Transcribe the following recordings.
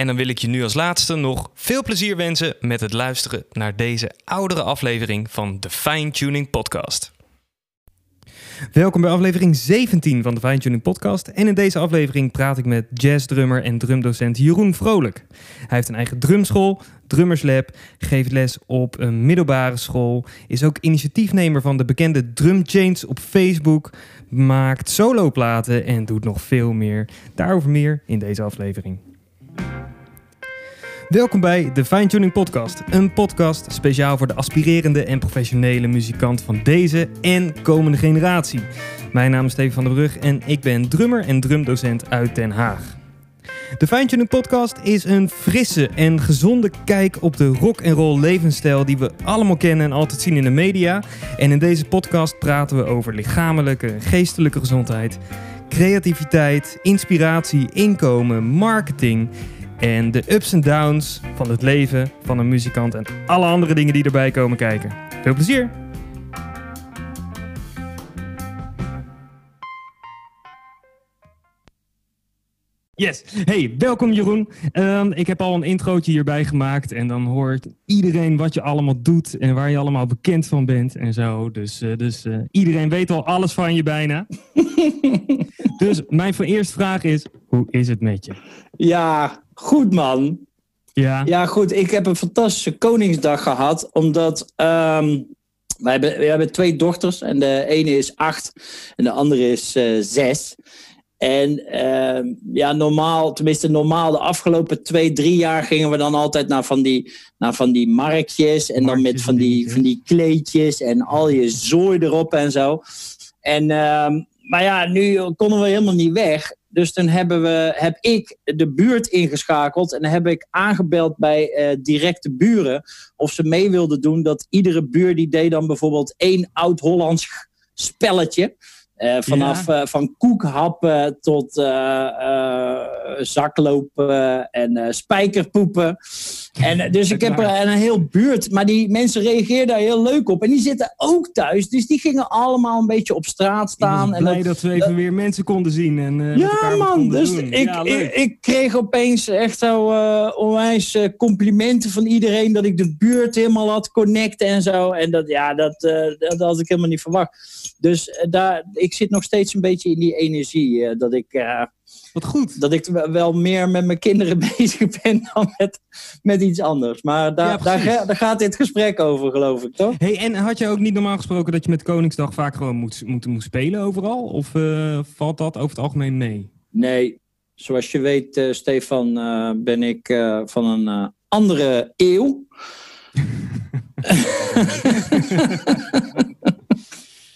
En dan wil ik je nu als laatste nog veel plezier wensen met het luisteren naar deze oudere aflevering van de Fine Tuning Podcast. Welkom bij aflevering 17 van de Fine Tuning Podcast. En in deze aflevering praat ik met jazzdrummer en drumdocent Jeroen Vrolijk. Hij heeft een eigen drumschool, Drummerslab, geeft les op een middelbare school, is ook initiatiefnemer van de bekende Drum Chains op Facebook, maakt soloplaten en doet nog veel meer. Daarover meer in deze aflevering. Welkom bij de Fine Tuning Podcast. Een podcast speciaal voor de aspirerende en professionele muzikant van deze en komende generatie. Mijn naam is Steven van der Brug en ik ben drummer en drumdocent uit Den Haag. De Fine Tuning Podcast is een frisse en gezonde kijk op de rock and roll levensstijl die we allemaal kennen en altijd zien in de media. En in deze podcast praten we over lichamelijke en geestelijke gezondheid, creativiteit, inspiratie, inkomen, marketing en de ups en downs van het leven van een muzikant en alle andere dingen die erbij komen kijken. Veel plezier! Yes. Hey, welkom Jeroen. Ehm, ik heb al een introotje hierbij gemaakt en dan hoort iedereen wat je allemaal doet en waar je allemaal bekend van bent en zo. Dus, uh, dus uh, iedereen weet al alles van je bijna. dus mijn eerste vraag is, hoe is het met je? Ja, goed man. Ja. Ja, goed. Ik heb een fantastische Koningsdag gehad, omdat um, wij, hebben, wij hebben twee dochters en de ene is acht en de andere is uh, zes. En uh, ja, normaal, tenminste normaal, de afgelopen twee, drie jaar gingen we dan altijd naar van die, naar van die marktjes. En dan met van die, van die kleedjes en al je zooi erop en zo. En, uh, maar ja, nu konden we helemaal niet weg. Dus toen hebben we, heb ik de buurt ingeschakeld en heb ik aangebeld bij uh, directe buren of ze mee wilden doen. Dat iedere buur die deed dan bijvoorbeeld één oud-Hollands spelletje. Uh, vanaf ja. uh, van koekhappen tot zaklopen en spijkerpoepen. En, dus ik heb er een heel buurt. Maar die mensen reageerden daar heel leuk op. En die zitten ook thuis. Dus die gingen allemaal een beetje op straat staan. En blij dat, dat we even weer mensen konden zien. En, ja man, dus ik, ja, ik, ik, kreeg opeens echt zo onwijs complimenten van iedereen. Dat ik de buurt helemaal had connecten en zo. En dat, ja, dat, dat had ik helemaal niet verwacht. Dus daar, ik zit nog steeds een beetje in die energie. Dat ik. Uh, Wat goed. Dat ik wel meer met mijn kinderen bezig ben dan met, met iets anders. Maar daar, ja, daar, daar, gaat dit gesprek over, geloof ik, toch? Hey, en had je ook niet normaal gesproken dat je met Koningsdag vaak gewoon moet, moet, moet spelen overal? Of uh, valt dat over het algemeen mee? Nee. Zoals je weet, Stefan, ben ik van een andere eeuw.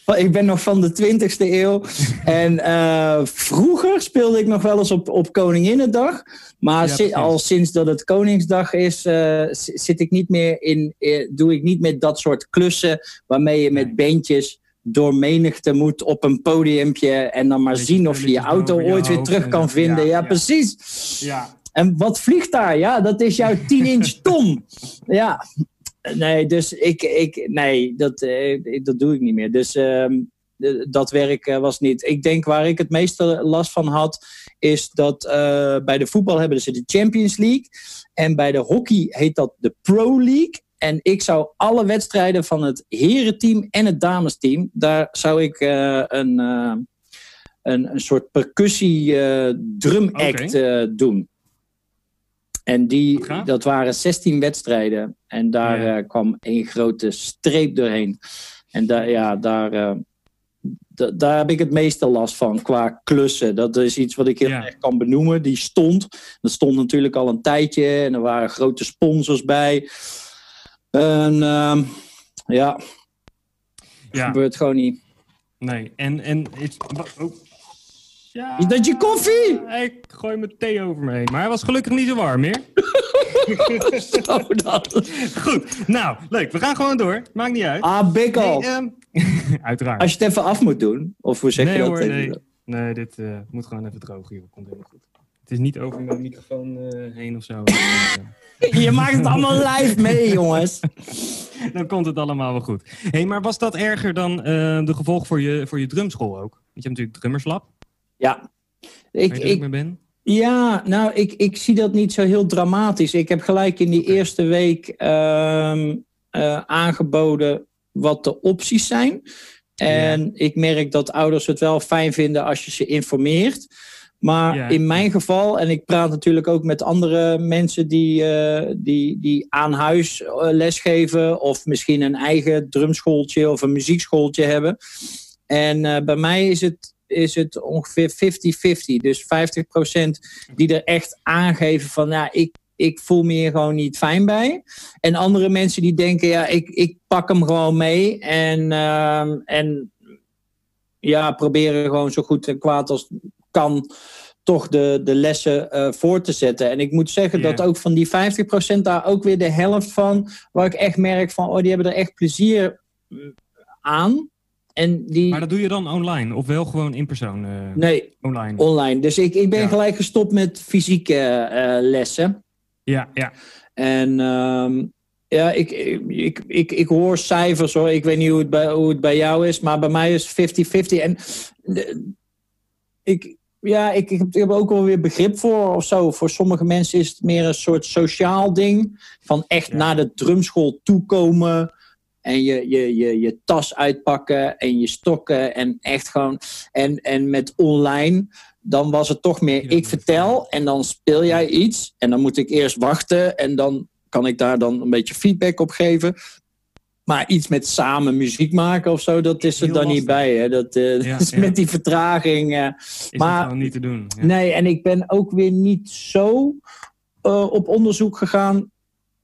Ik ben nog van de 20e eeuw. En uh, vroeger speelde ik nog wel eens op, op Koninginnedag. Maar ja, si al sinds dat het Koningsdag is, uh, zit ik niet meer in, uh, doe ik niet meer dat soort klussen waarmee je met bandjes door menigte moet op een podiumpje en dan maar zien of je je auto ooit weer terug kan vinden. Ja, ja, precies. Ja. En wat vliegt daar? Ja, dat is jouw 10-inch tom. ja, Nee, dus ik, ik nee, dat, uh, dat doe ik niet meer. Dus, uh, eh, dat werk eh, was niet. Ik denk waar ik het meeste last van had, is dat eh, bij de voetbal hebben ze de Champions League. En bij de hockey heet dat de Pro League. En ik zou alle wedstrijden van het herenteam en het damesteam, daar zou ik eh, een, eh, een, een soort percussie eh, drum act eh, doen. En die, dat waren 16 wedstrijden. En daar Ja. eh, kwam één grote streep doorheen. En daar, ja, daar, eh, da- daar heb ik het meeste last van qua klussen. Dat is iets wat ik heel Ja. erg kan benoemen. Die stond. Dat stond natuurlijk al een tijdje. En er waren grote sponsors bij. En ehm, ja, Ja, gebeurt gewoon niet. nee. En, en is, oh. Ja, Is dat je koffie? Ik gooi mijn thee over me heen. Maar hij was gelukkig niet zo warm meer. Zo dan. Goed, nou, leuk. We gaan gewoon door. Maakt niet uit. Ah, Bikkel. Nee, ehm, uiteraard. Als je het even af moet doen. Of hoe zeg nee je dat? hoor, nee. Nee, dit eh, moet gewoon even droog, joh. Komt helemaal goed. Het is niet over mijn microfoon eh, heen of zo. Je maakt het allemaal live mee, jongens. dan komt het allemaal wel goed. hey, maar was dat erger dan eh, de gevolg voor je, voor je drumschool ook? Want je hebt natuurlijk drummerslab, Ja. Ik, ik, bent. ja, nou, ik, ik zie dat niet zo heel dramatisch. Ik heb gelijk in die eerste week ehm, eh, aangeboden wat de opties zijn. En ik merk dat ouders het wel fijn vinden als je ze informeert. Maar Ja. in mijn geval, en ik praat natuurlijk ook met andere mensen die, eh, die, die aan huis eh, lesgeven, of misschien een eigen drumschooltje of een muziekschooltje hebben. En bij mij is het, is het ongeveer 50-50. Dus 50% die er echt aangeven van, ja, ik, ik voel me hier gewoon niet fijn bij. En andere mensen die denken, ja, ik, ik pak hem gewoon mee. En, ehm, en ja, proberen gewoon zo goed en kwaad als kan toch de, de lessen eh, voor te zetten. En ik moet zeggen dat ook van die 50% daar ook weer de helft van, waar ik echt merk van, oh, die hebben er echt plezier mm, aan. En die, Maar dat doe je dan online? Of wel gewoon in persoon? eh, nee, Online? online. Dus ik, ik ben Ja. gelijk gestopt met fysieke eh, lessen. Ja, ja. En ehm, ja, ik, ik, ik, ik hoor cijfers hoor. Ik weet niet hoe het bij, hoe het bij jou is, maar bij mij is 50-50. En ik, ja, ik, ik heb ik heb er ook wel weer begrip voor of zo. Voor sommige mensen is het meer een soort sociaal ding. Van echt Ja. naar de drumschool toekomen. En je, je, je, je tas uitpakken en je stokken. En echt gewoon. En, en met online dan was het toch meer ik vertel en dan speel jij iets en dan moet ik eerst wachten en dan kan ik daar dan een beetje feedback op geven. Maar iets met samen muziek maken of zo, dat is er Heel dan niet bij. Hè? Dat, eh, Ja, dat is ja. met die vertraging. eh, Is Maar- gewoon niet te doen. Ja. Nee, en ik ben ook weer niet zo eh, op onderzoek gegaan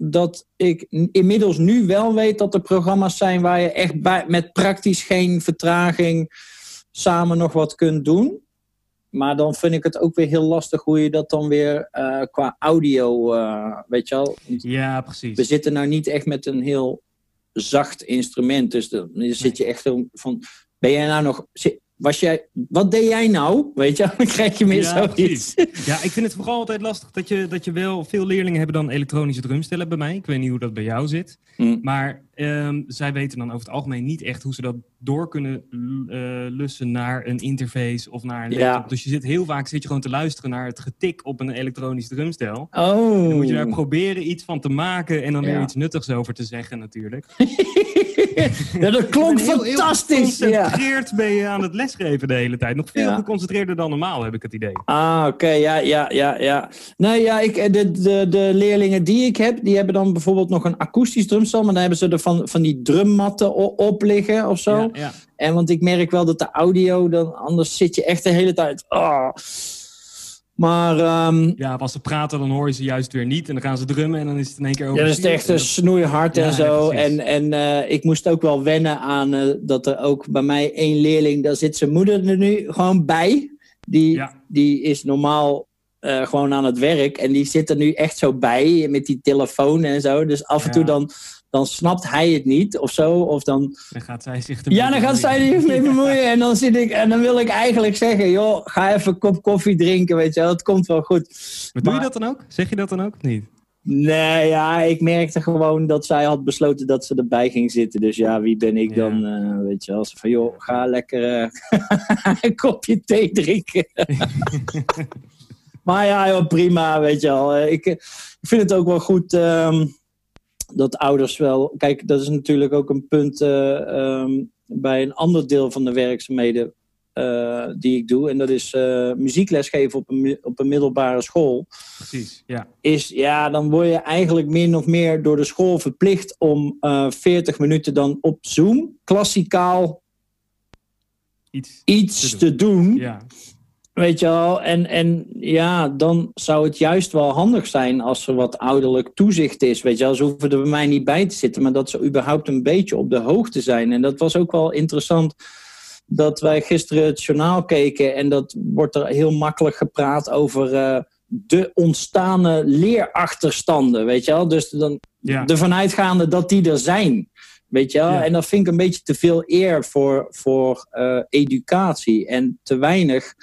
dat ik inmiddels nu wel weet dat er programma's zijn waar je echt bij, met praktisch geen vertraging samen nog wat kunt doen. Maar dan vind ik het ook weer heel lastig hoe je dat dan weer eh, qua audio, eh, weet je wel. Ja, precies. We zitten nou niet echt met een heel zacht instrument. Dus dan zit je echt van, ben jij nou nog, was jij, wat deed jij nou? Weet je, dan krijg je meer Ja, zoiets. precies. Ja, ik vind het vooral altijd lastig dat je, dat je wel... Veel leerlingen hebben dan elektronische drumstellen bij mij. Ik weet niet hoe dat bij jou zit. Hm. Maar ehm, zij weten dan over het algemeen niet echt hoe ze dat door kunnen eh, lussen naar een interface of naar een Ja. laptop. Dus je zit heel vaak zit je gewoon te luisteren naar het getik op een elektronisch drumstel. Oh. Dan moet je daar proberen iets van te maken en dan weer iets nuttigs over te zeggen natuurlijk. ja, dat klonk heel fantastisch. Ja. geconcentreerd ben je aan het lesgeven de hele tijd. Nog veel geconcentreerder dan normaal, heb ik het idee. Ah, oké, ja, ja, ja, ja. Nee, ja, ik, de, de, de leerlingen die ik heb, die hebben dan bijvoorbeeld nog een akoestisch drumstel, maar dan hebben ze er van, van die drummatten o- op liggen of zo. Ja, ja. En want ik merk wel dat de audio, dan, anders zit je echt de hele tijd. ah. Maar ehm, ja, als ze praten, dan hoor je ze juist weer niet. En dan gaan ze drummen en dan is het in één keer over. ja, dat is echt een snoeihard en Ja, zo. en en eh, ik moest ook wel wennen aan eh, dat er ook bij mij één leerling, daar zit zijn moeder er nu gewoon bij. Die, Ja. die is normaal eh, gewoon aan het werk en die zit er nu echt zo bij met die telefoon en zo. Dus af en Ja. toe dan, dan snapt hij het niet of zo. Of dan, Dan gaat zij zich er ja, dan gaat zij er mee bemoeien en dan, zit ik, en dan wil ik eigenlijk zeggen, joh, ga even een kop koffie drinken, weet je wel. Het komt wel goed. Maar doe je dat dan ook? Zeg je dat dan ook of niet? Nee, ja, ik merkte gewoon dat zij had besloten dat ze erbij ging zitten. Dus ja, wie ben ik dan? Uh, weet je, als van joh, ga lekker uh, een kopje thee drinken. maar ja, joh, prima, weet je wel. Ik, ik vind het ook wel goed um, dat ouders wel. Kijk, dat is natuurlijk ook een punt uh, um, bij een ander deel van de werkzaamheden uh, die ik doe. En dat is uh, muziekles geven op een, op een middelbare school. Precies, ja. Is, ja, dan word je eigenlijk min of meer door de school verplicht om uh, 40 minuten dan op Zoom klassikaal iets, iets te doen. Te doen. Ja. Weet je wel, en, en ja, dan zou het juist wel handig zijn als er wat ouderlijk toezicht is. Weet je wel, ze hoeven er bij mij niet bij te zitten, maar dat ze überhaupt een beetje op de hoogte zijn. En dat was ook wel interessant dat wij gisteren het journaal keken en dat wordt er heel makkelijk gepraat over uh, de ontstane leerachterstanden, weet je wel. Dus dan Ja. ervan uitgaande dat die er zijn, weet je wel. Ja. En dat vind ik een beetje te veel eer voor, voor eh, educatie en te weinig,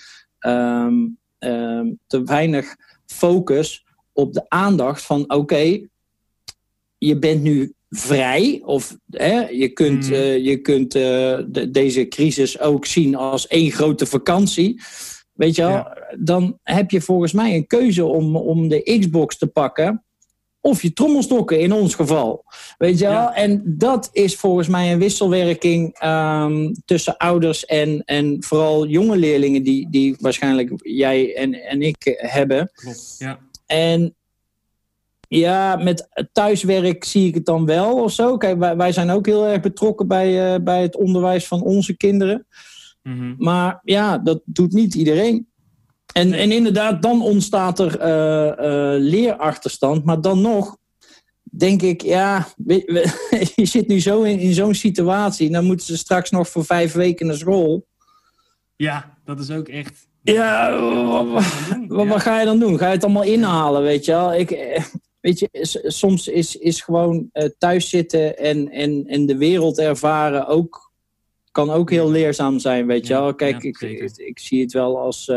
ehm, ehm, te weinig focus op de aandacht van oké, je bent nu vrij. Of hè, je kunt, Mm. eh, je kunt eh, de- deze crisis ook zien als één grote vakantie. Weet je wel, Ja. dan heb je volgens mij een keuze om, om de Xbox te pakken. Of je trommelstokken in ons geval. Weet je wel? Ja. En dat is volgens mij een wisselwerking ehm, tussen ouders en, en vooral jonge leerlingen, die, die waarschijnlijk jij en, en ik hebben. Klopt, ja. En ja, met thuiswerk zie ik het dan wel of zo. Kijk, wij, wij zijn ook heel erg betrokken bij, eh, bij het onderwijs van onze kinderen. Mhm. Maar ja, dat doet niet iedereen. En, en inderdaad, dan ontstaat er eh, eh, leerachterstand. Maar dan nog denk ik, ja, je zit nu zo in, in zo'n situatie. Dan moeten ze straks nog voor vijf weken naar school. ja, dat is ook echt... Ja, wat, wat, Ja. wat ga je dan doen? Ga je het allemaal inhalen, weet je wel? Ik, eh, weet je, soms is, is gewoon eh, thuis zitten en, en, en de wereld ervaren ook, kan ook heel leerzaam zijn, weet je wel? Kijk, ik, ik, ik zie het wel als...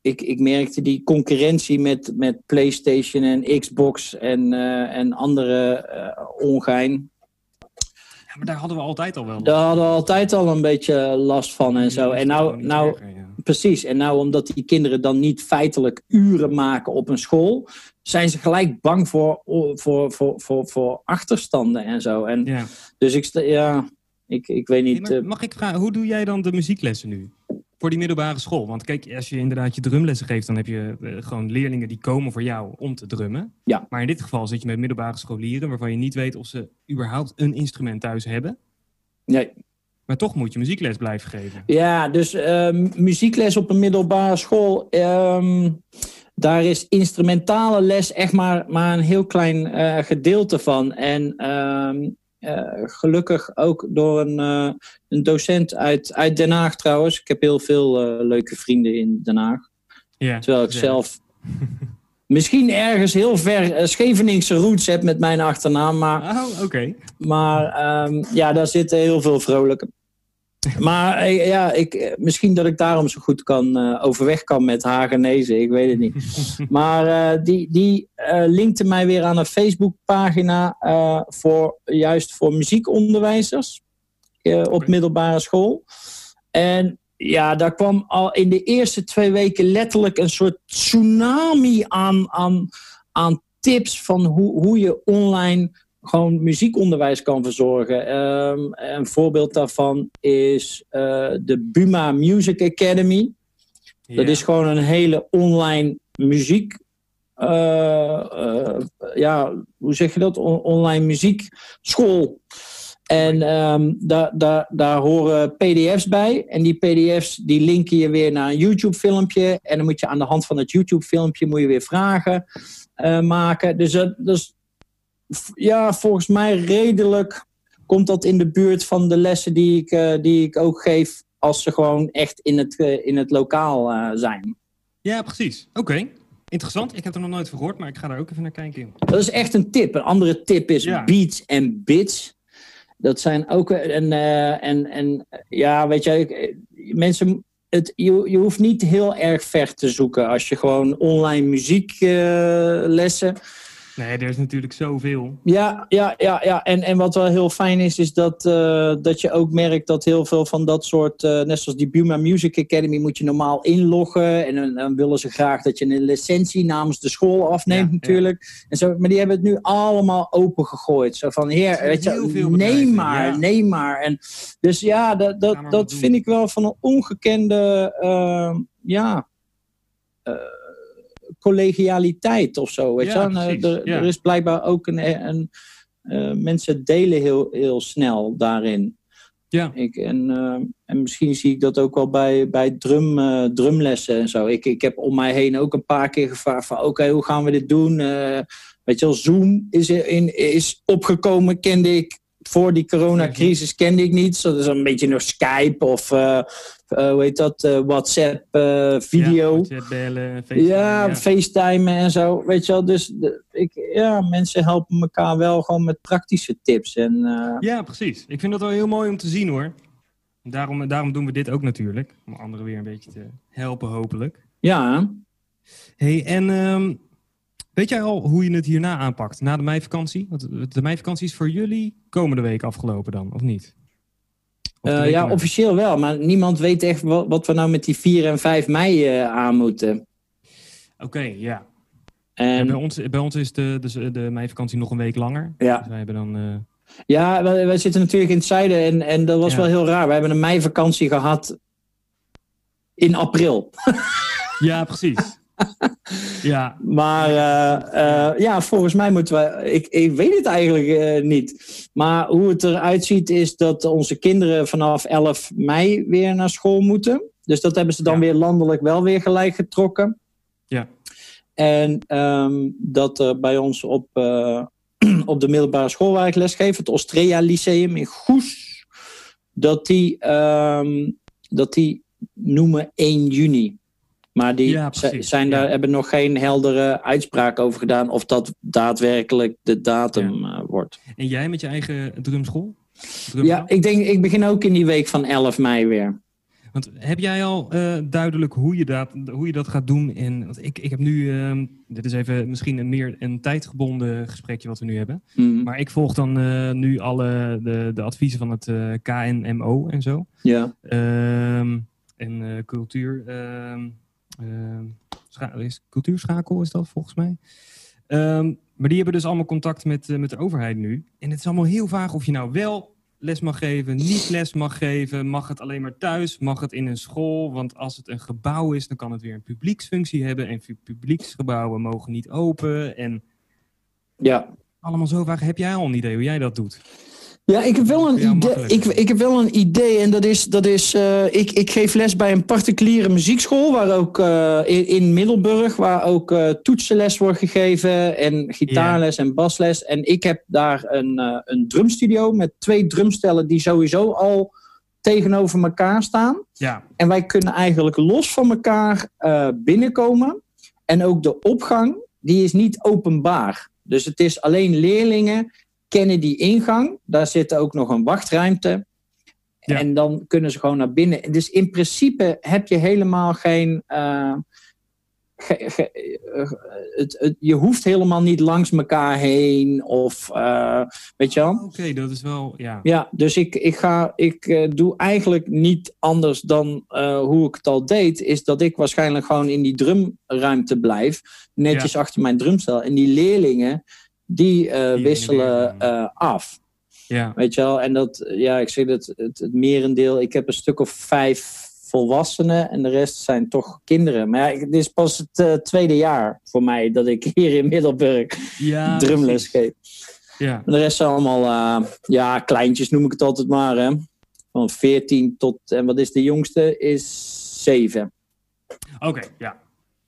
ik, ik merkte die concurrentie met, met PlayStation en Xbox en, eh, en andere eh, ongein. Ja, maar daar hadden we altijd al wel. Daar hadden we altijd al een beetje last van en zo. En nou, nou, Precies, en nou omdat die kinderen dan niet feitelijk uren maken op een school, zijn ze gelijk bang voor, voor, voor, voor, voor achterstanden en zo. En Ja. dus ik, ja, ik, ik weet niet. eh, mag ik vragen, hoe doe jij dan de muzieklessen nu? Voor die middelbare school? Want kijk, als je inderdaad je drumlessen geeft, dan heb je eh, gewoon leerlingen die komen voor jou om te drummen. Ja. Maar in dit geval zit je met middelbare scholieren waarvan je niet weet of ze überhaupt een instrument thuis hebben. nee. Maar toch moet je muziekles blijven geven. Ja, dus ehm, muziekles op een middelbare school. ehm, daar is instrumentale les echt maar, maar een heel klein eh, gedeelte van. En ehm, eh, gelukkig ook door een, eh, een docent uit, uit Den Haag trouwens. Ik heb heel veel eh, leuke vrienden in Den Haag. Terwijl ik zelf misschien ergens heel ver eh, Scheveningse roots heb met mijn achternaam. Maar Oh, oké. maar ehm, ja, daar zitten heel veel vrolijke. Maar eh, ja, ik, eh, misschien dat ik daarom zo goed kan eh, overweg kan met Hagenezen. Ik weet het niet. maar die, die linkte mij weer aan een Facebookpagina voor juist voor muziekonderwijzers op middelbare school. En ja, daar kwam al in de eerste twee weken letterlijk een soort tsunami aan, aan, aan tips van hoe, hoe je online gewoon muziekonderwijs kan verzorgen. Ehm, een voorbeeld daarvan is eh, de Buma Music Academy. Dat is gewoon een hele online muziek. eh, eh, ja, hoe zeg je dat? On- online muziekschool. En ehm, daar, daar, daar horen PDF's bij. En die PDF's die linken je weer naar een YouTube-filmpje. En dan moet je aan de hand van het YouTube-filmpje moet je weer vragen maken. Dus dat, dat is ja, volgens mij redelijk komt dat in de buurt van de lessen die ik, eh, die ik ook geef als ze gewoon echt in het, eh, in het lokaal eh, zijn. Ja, precies. Oké. Interessant. Ik heb er nog nooit van gehoord, maar ik ga daar ook even naar kijken. Dat is echt een tip. Een andere tip is Ja. Beats en Bits. Dat zijn ook. En, en, en ja, weet je, mensen het, je, je hoeft niet heel erg ver te zoeken als je gewoon online muzieklessen. Nee, er is natuurlijk zoveel. Ja, ja, ja, ja. En, en wat wel heel fijn is, is dat, uh, dat je ook merkt dat heel veel van dat soort, uh, net zoals die Buma Music Academy, moet je normaal inloggen. En dan, dan willen ze graag dat je een licentie namens de school afneemt, ja, natuurlijk. Ja. En zo, maar die hebben het nu allemaal open gegooid. Zo van, heer, weet je, neem maar, ja. neem maar. En, dus ja, dat, dat, dat vind ik wel van een ongekende, uh, ja collegialiteit of zo. Weet ja, je? Precies, er, ja. er, is blijkbaar ook een. een uh, mensen delen heel, heel snel daarin. Ja. Ik, en, uh, en misschien zie ik dat ook wel bij, bij drum, uh, drumlessen en zo. Ik, ik heb om mij heen ook een paar keer gevraagd van... oké, okay, hoe gaan we dit doen? weet je wel, Zoom is, in, is opgekomen, kende ik voor die coronacrisis kende ik niet. Zo, dus een beetje nog Skype of uh, uh, hoe heet dat, uh, WhatsApp video. Ja, WhatsApp bellen, FaceTime. Ja, ja, FaceTime en zo. Weet je wel, dus de, ik, ja, mensen helpen elkaar wel gewoon met praktische tips. En, ja, precies. Ik vind dat wel heel mooi om te zien hoor. Daarom, daarom doen we dit ook natuurlijk. Om anderen weer een beetje te helpen, hopelijk. Ja. hey, en um, Weet jij al hoe je het hierna aanpakt, na de meivakantie? Want de meivakantie is voor jullie komende week afgelopen dan, of niet? Of uh, ja, officieel wel, maar niemand weet echt wat, wat, we nou met die 4 en 5 mei uh, aan moeten. Oké, okay, ja. En bij, ons, bij ons is de, de, de meivakantie nog een week langer. Ja. Dus wij hebben dan... Uh... Ja, wij, wij, zitten natuurlijk in het zuiden en, en dat was ja. wel heel raar. We hebben een meivakantie gehad in april. ja, precies. Ja. Maar uh, uh, ja, volgens mij moeten we. Ik, ik weet het eigenlijk uh, niet. Maar hoe het eruit ziet, is dat onze kinderen vanaf 11 mei weer naar school moeten. Dus dat hebben ze dan ja. weer landelijk wel weer gelijk getrokken. Ja. En um, dat er bij ons op, op de middelbare school waar ik lesgeef, het Ostrea Lyceum in Goes, dat die, um, dat die noemen 1 juni. Maar die ja, zijn daar, hebben nog geen heldere uitspraak over gedaan of dat daadwerkelijk de datum ja. uh, wordt. En jij met je eigen drumschool? Drumschool? Ja, ik denk, ik begin ook in die week van 11 mei weer. Want heb jij al uh, duidelijk hoe je, dat, hoe je dat gaat doen? En, want ik, ik heb nu, uh, dit is even misschien een meer een tijdgebonden gesprekje wat we nu hebben. Mm. Maar ik volg dan uh, nu alle de, de adviezen van het KNMO en zo. Ja. Ehm, en cultuur. Ehm, Uh, is cultuurschakel is dat volgens mij. Um, maar die hebben dus allemaal contact met, uh, met de overheid nu. En het is allemaal heel vaag of je nou wel les mag geven, niet les mag geven. Mag het alleen maar thuis? Mag het in een school? Want als het een gebouw is, dan kan het weer een publieksfunctie hebben. En publieksgebouwen mogen niet open. En ja. allemaal zo vaag. Heb jij al een idee hoe jij dat doet? Ja, ik heb wel een ja, idee. Ik, ik heb wel een idee en dat is, dat is uh, ik, ik geef les bij een particuliere muziekschool, waar ook uh, in, in, Middelburg, waar ook uh, toetsenles wordt gegeven en gitaarles en basles. En ik heb daar een, een drumstudio met twee drumstellen die sowieso al tegenover elkaar staan. Ja. En wij kunnen eigenlijk los van elkaar binnenkomen. En ook de opgang, die is niet openbaar. Dus het is alleen leerlingen kennen die ingang. Daar zit ook nog een wachtruimte. Ja. En dan kunnen ze gewoon naar binnen. Dus in principe heb je helemaal geen. Uh, ge, ge, het, het, je hoeft helemaal niet langs elkaar heen. Of uh, weet je wel. Oké, okay, dat is wel. Ja, ja dus ik, ik, ga, ik doe eigenlijk niet anders dan hoe ik het al deed. Is dat ik waarschijnlijk gewoon in die drumruimte blijf. Netjes ja. achter mijn drumstel. En die leerlingen die, uh, die wisselen uh, af. Ja. Weet je wel? En dat, ja, ik zeg dat het, het merendeel, ik heb een stuk of vijf volwassenen en de rest zijn toch kinderen. Maar ja, dit is pas het uh, tweede jaar voor mij dat ik hier in Middelburg ja, drumles geef. Ja. De rest zijn allemaal, ja, kleintjes noem ik het altijd maar. Hè? Van 14 tot, en wat is de jongste? Is 7. Oké, okay, ja.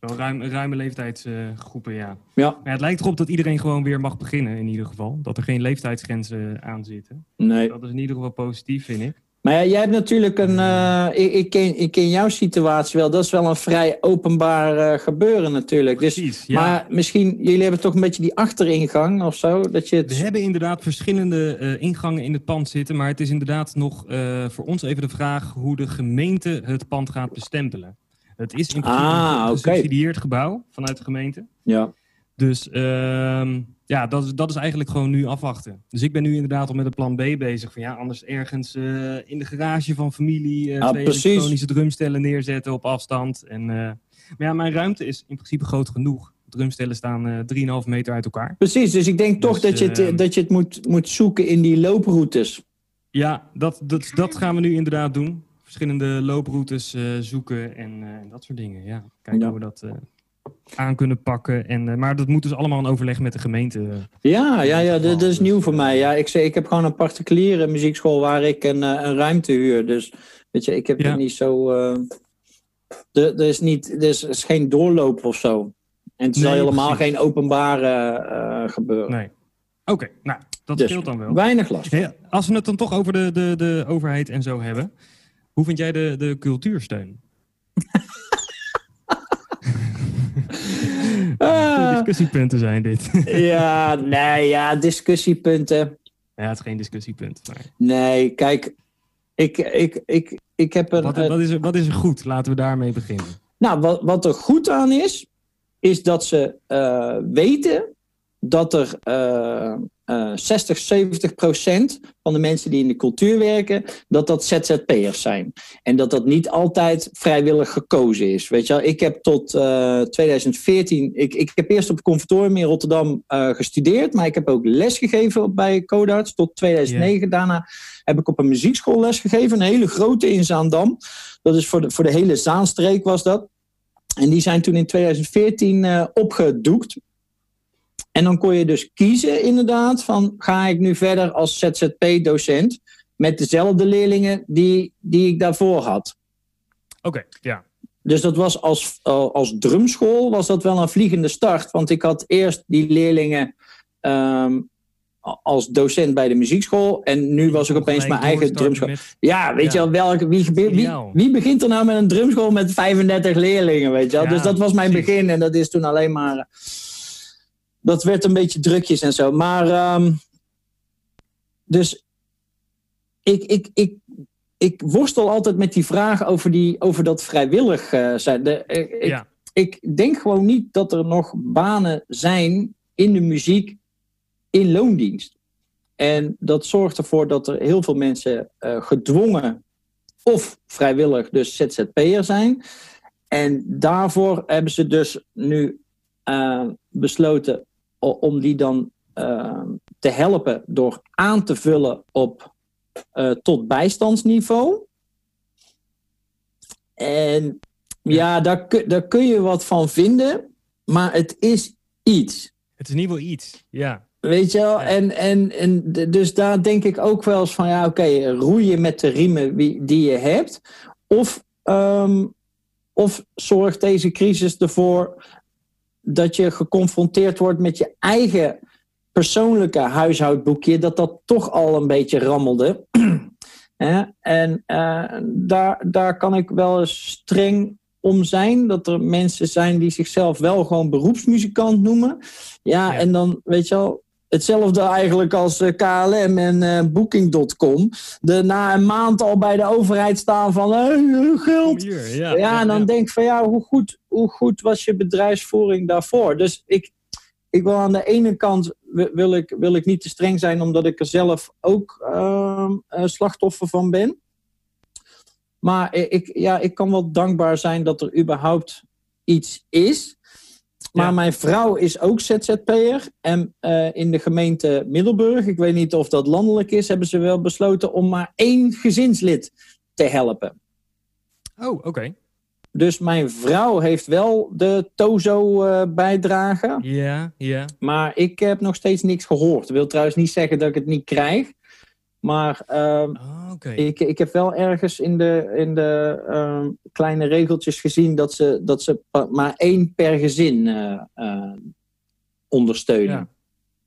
Wel ruim, ruime leeftijdsgroepen, ja. ja. Maar het lijkt erop dat iedereen gewoon weer mag beginnen, in ieder geval. Dat er geen leeftijdsgrenzen aan zitten. Nee. Dat is in ieder geval positief, vind ik. Maar ja, jij hebt natuurlijk een. Uh, ik, ik, ken, ik ken jouw situatie wel. Dat is wel een vrij openbaar uh, gebeuren, natuurlijk. Dus, Precies, ja. Maar misschien, jullie hebben toch een beetje die achteringang of zo? Dat je het... We hebben inderdaad verschillende uh, ingangen in het pand zitten. Maar het is inderdaad nog voor ons even de vraag hoe de gemeente het pand gaat bestempelen. Het is in principe Ah, een oké. gesubsidieerd gebouw vanuit de gemeente. Ja. Dus ehm, ja, dat is, dat is eigenlijk gewoon nu afwachten. Dus ik ben nu inderdaad al met een plan B bezig. Van ja, anders ergens eh, in de garage van familie eh Ah, twee precies. elektronische drumstellen neerzetten op afstand. En, eh, maar ja, mijn ruimte is in principe groot genoeg. Drumstellen staan eh 3,5 meter uit elkaar. Precies, dus ik denk toch Dus, dat je het, ehm, dat je het moet, moet zoeken in die looproutes. Ja, dat, dat, dat gaan we nu inderdaad doen. Verschillende looproutes eh, zoeken en, eh, en dat soort dingen. Ja, kijken Ja. hoe we dat eh, aan kunnen pakken. En, maar dat moet dus allemaal in overleg met de gemeente. Ja, ja, ja dat, dat is nieuw voor mij. Ja, ik, ik heb gewoon een particuliere muziekschool waar ik een, een ruimte huur. Dus weet je, ik heb Ja. niet zo. er, is niet, er, is, is geen doorloop of zo. En het is Nee, al helemaal precies. geen openbare gebeuren. Nee. Oké, nou, dat Dus scheelt dan wel. Weinig last. Hey, als we het dan toch over de, de, de overheid en zo hebben. Hoe vind jij de, de cultuursteun? Ah, discussiepunten zijn dit. ja, nee, ja, discussiepunten. ja, het is geen discussiepunt. Maar Nee, kijk, ik, ik, ik, ik heb een. wat, wat, is er, wat is er goed? Laten we daarmee beginnen. Nou, wat, wat er goed aan is, is dat ze eh, weten dat er eh, eh, 60, 70 procent van de mensen die in de cultuur werken, dat dat ZZP'ers zijn. En dat dat niet altijd vrijwillig gekozen is. Weet je wel, ik heb tot eh, 2014, ik, ik heb eerst op het conservatorium in Rotterdam eh, gestudeerd, maar ik heb ook lesgegeven bij Codarts tot 2009. Daarna heb ik op een muziekschool lesgegeven, een hele grote in Zaandam. Dat is voor de, voor de hele Zaanstreek was dat. En die zijn toen in 2014 eh, opgedoekt. En dan kon je dus kiezen inderdaad van ga ik nu verder als ZZP-docent met dezelfde leerlingen die, die ik daarvoor had. Oké, ja. Dus dat was als, als drumschool was dat wel een vliegende start. Want ik had eerst die leerlingen ehm, als docent bij de muziekschool. En nu was ik opeens mijn eigen drumschool. Met... Ja, weet Ja. je wel, welke, wie, wie, wie begint er nou met een drumschool met 35 leerlingen, weet je wel? Ja, dus dat was mijn precies. begin en dat is toen alleen maar... eh, Dat werd een beetje drukjes en zo. Maar, ehm, dus ik, ik, ik, ik worstel altijd met die vraag over, die, over dat vrijwillig eh, zijn. De, ik, ik- Ja, ik denk gewoon niet dat er nog banen zijn in de muziek in loondienst. En dat zorgt ervoor dat er heel veel mensen eh, gedwongen of vrijwillig dus ZZP'er zijn. En daarvoor hebben ze dus nu eh, besloten om die dan eh, te helpen door aan te vullen op eh, tot bijstandsniveau. En ja, daar, kun- daar kun je wat van vinden, maar het is iets. het is in ieder geval iets. Ja, Weet je wel? Ja. En, en, en dus daar denk ik ook wel eens van, ja, oké, roei je met de riemen die je hebt. Of, ehm, of zorgt deze crisis ervoor dat je geconfronteerd wordt met je eigen persoonlijke huishoudboekje, dat dat toch al een beetje rammelde. En eh, daar, daar kan ik wel eens streng om zijn. Dat er mensen zijn die zichzelf wel gewoon beroepsmuzikant noemen. Ja, Ja. en dan weet je wel, hetzelfde eigenlijk als eh, KLM en eh, Booking.com. De na een maand al bij de overheid staan van eh, kom geld. hier. Ja, Ja, en dan denk ik van ja, hoe goed, hoe goed was je bedrijfsvoering daarvoor? Dus ik, ik wil aan de ene kant wi- wil ik, wil ik niet te streng zijn, omdat ik er zelf ook ehm, eh, slachtoffer van ben. Maar ik, ja, ik kan wel dankbaar zijn dat er überhaupt iets is. Maar Ja. mijn vrouw is ook ZZP'er. En eh, in de gemeente Middelburg, ik weet niet of dat landelijk is, hebben ze wel besloten om maar één gezinslid te helpen. Oh, oké. Dus mijn vrouw heeft wel de Tozo-bijdrage. Ja, ja. maar ik heb nog steeds niks gehoord. Dat wil trouwens niet zeggen dat ik het niet krijg. Maar ehm, Oh, oké. ik, ik heb wel ergens in de, in de ehm, kleine regeltjes gezien dat ze, dat ze maar één per gezin eh, eh, ondersteunen.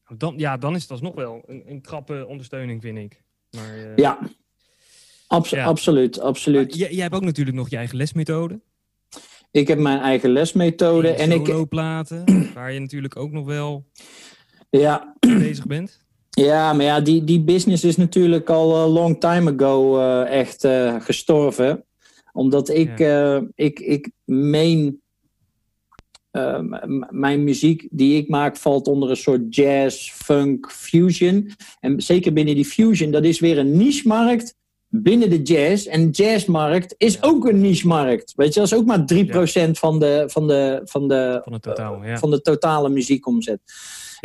Ja. Dan, ja, dan is het alsnog wel een, een krappe ondersteuning, vind ik. Maar, eh, Ja. Absoluut, absoluut. jij, jij hebt ook natuurlijk nog je eigen lesmethode. Ik heb mijn eigen lesmethode. En, en ik. waar je natuurlijk ook nog wel ja. bezig bent. Ja, maar ja, die, die business is natuurlijk al een long time ago uh, echt uh, gestorven. Omdat ik, ja. uh, ik, ik meen, mijn muziek die ik maak valt onder een soort jazz, funk, fusion. En zeker binnen die fusion, dat is weer een niche-markt binnen de jazz. En de jazzmarkt is ook een niche-markt. Weet je, dat is ook maar 3% ja. van, de, van, de, van, de, van, de totaal, ja. van de totale muziekomzet.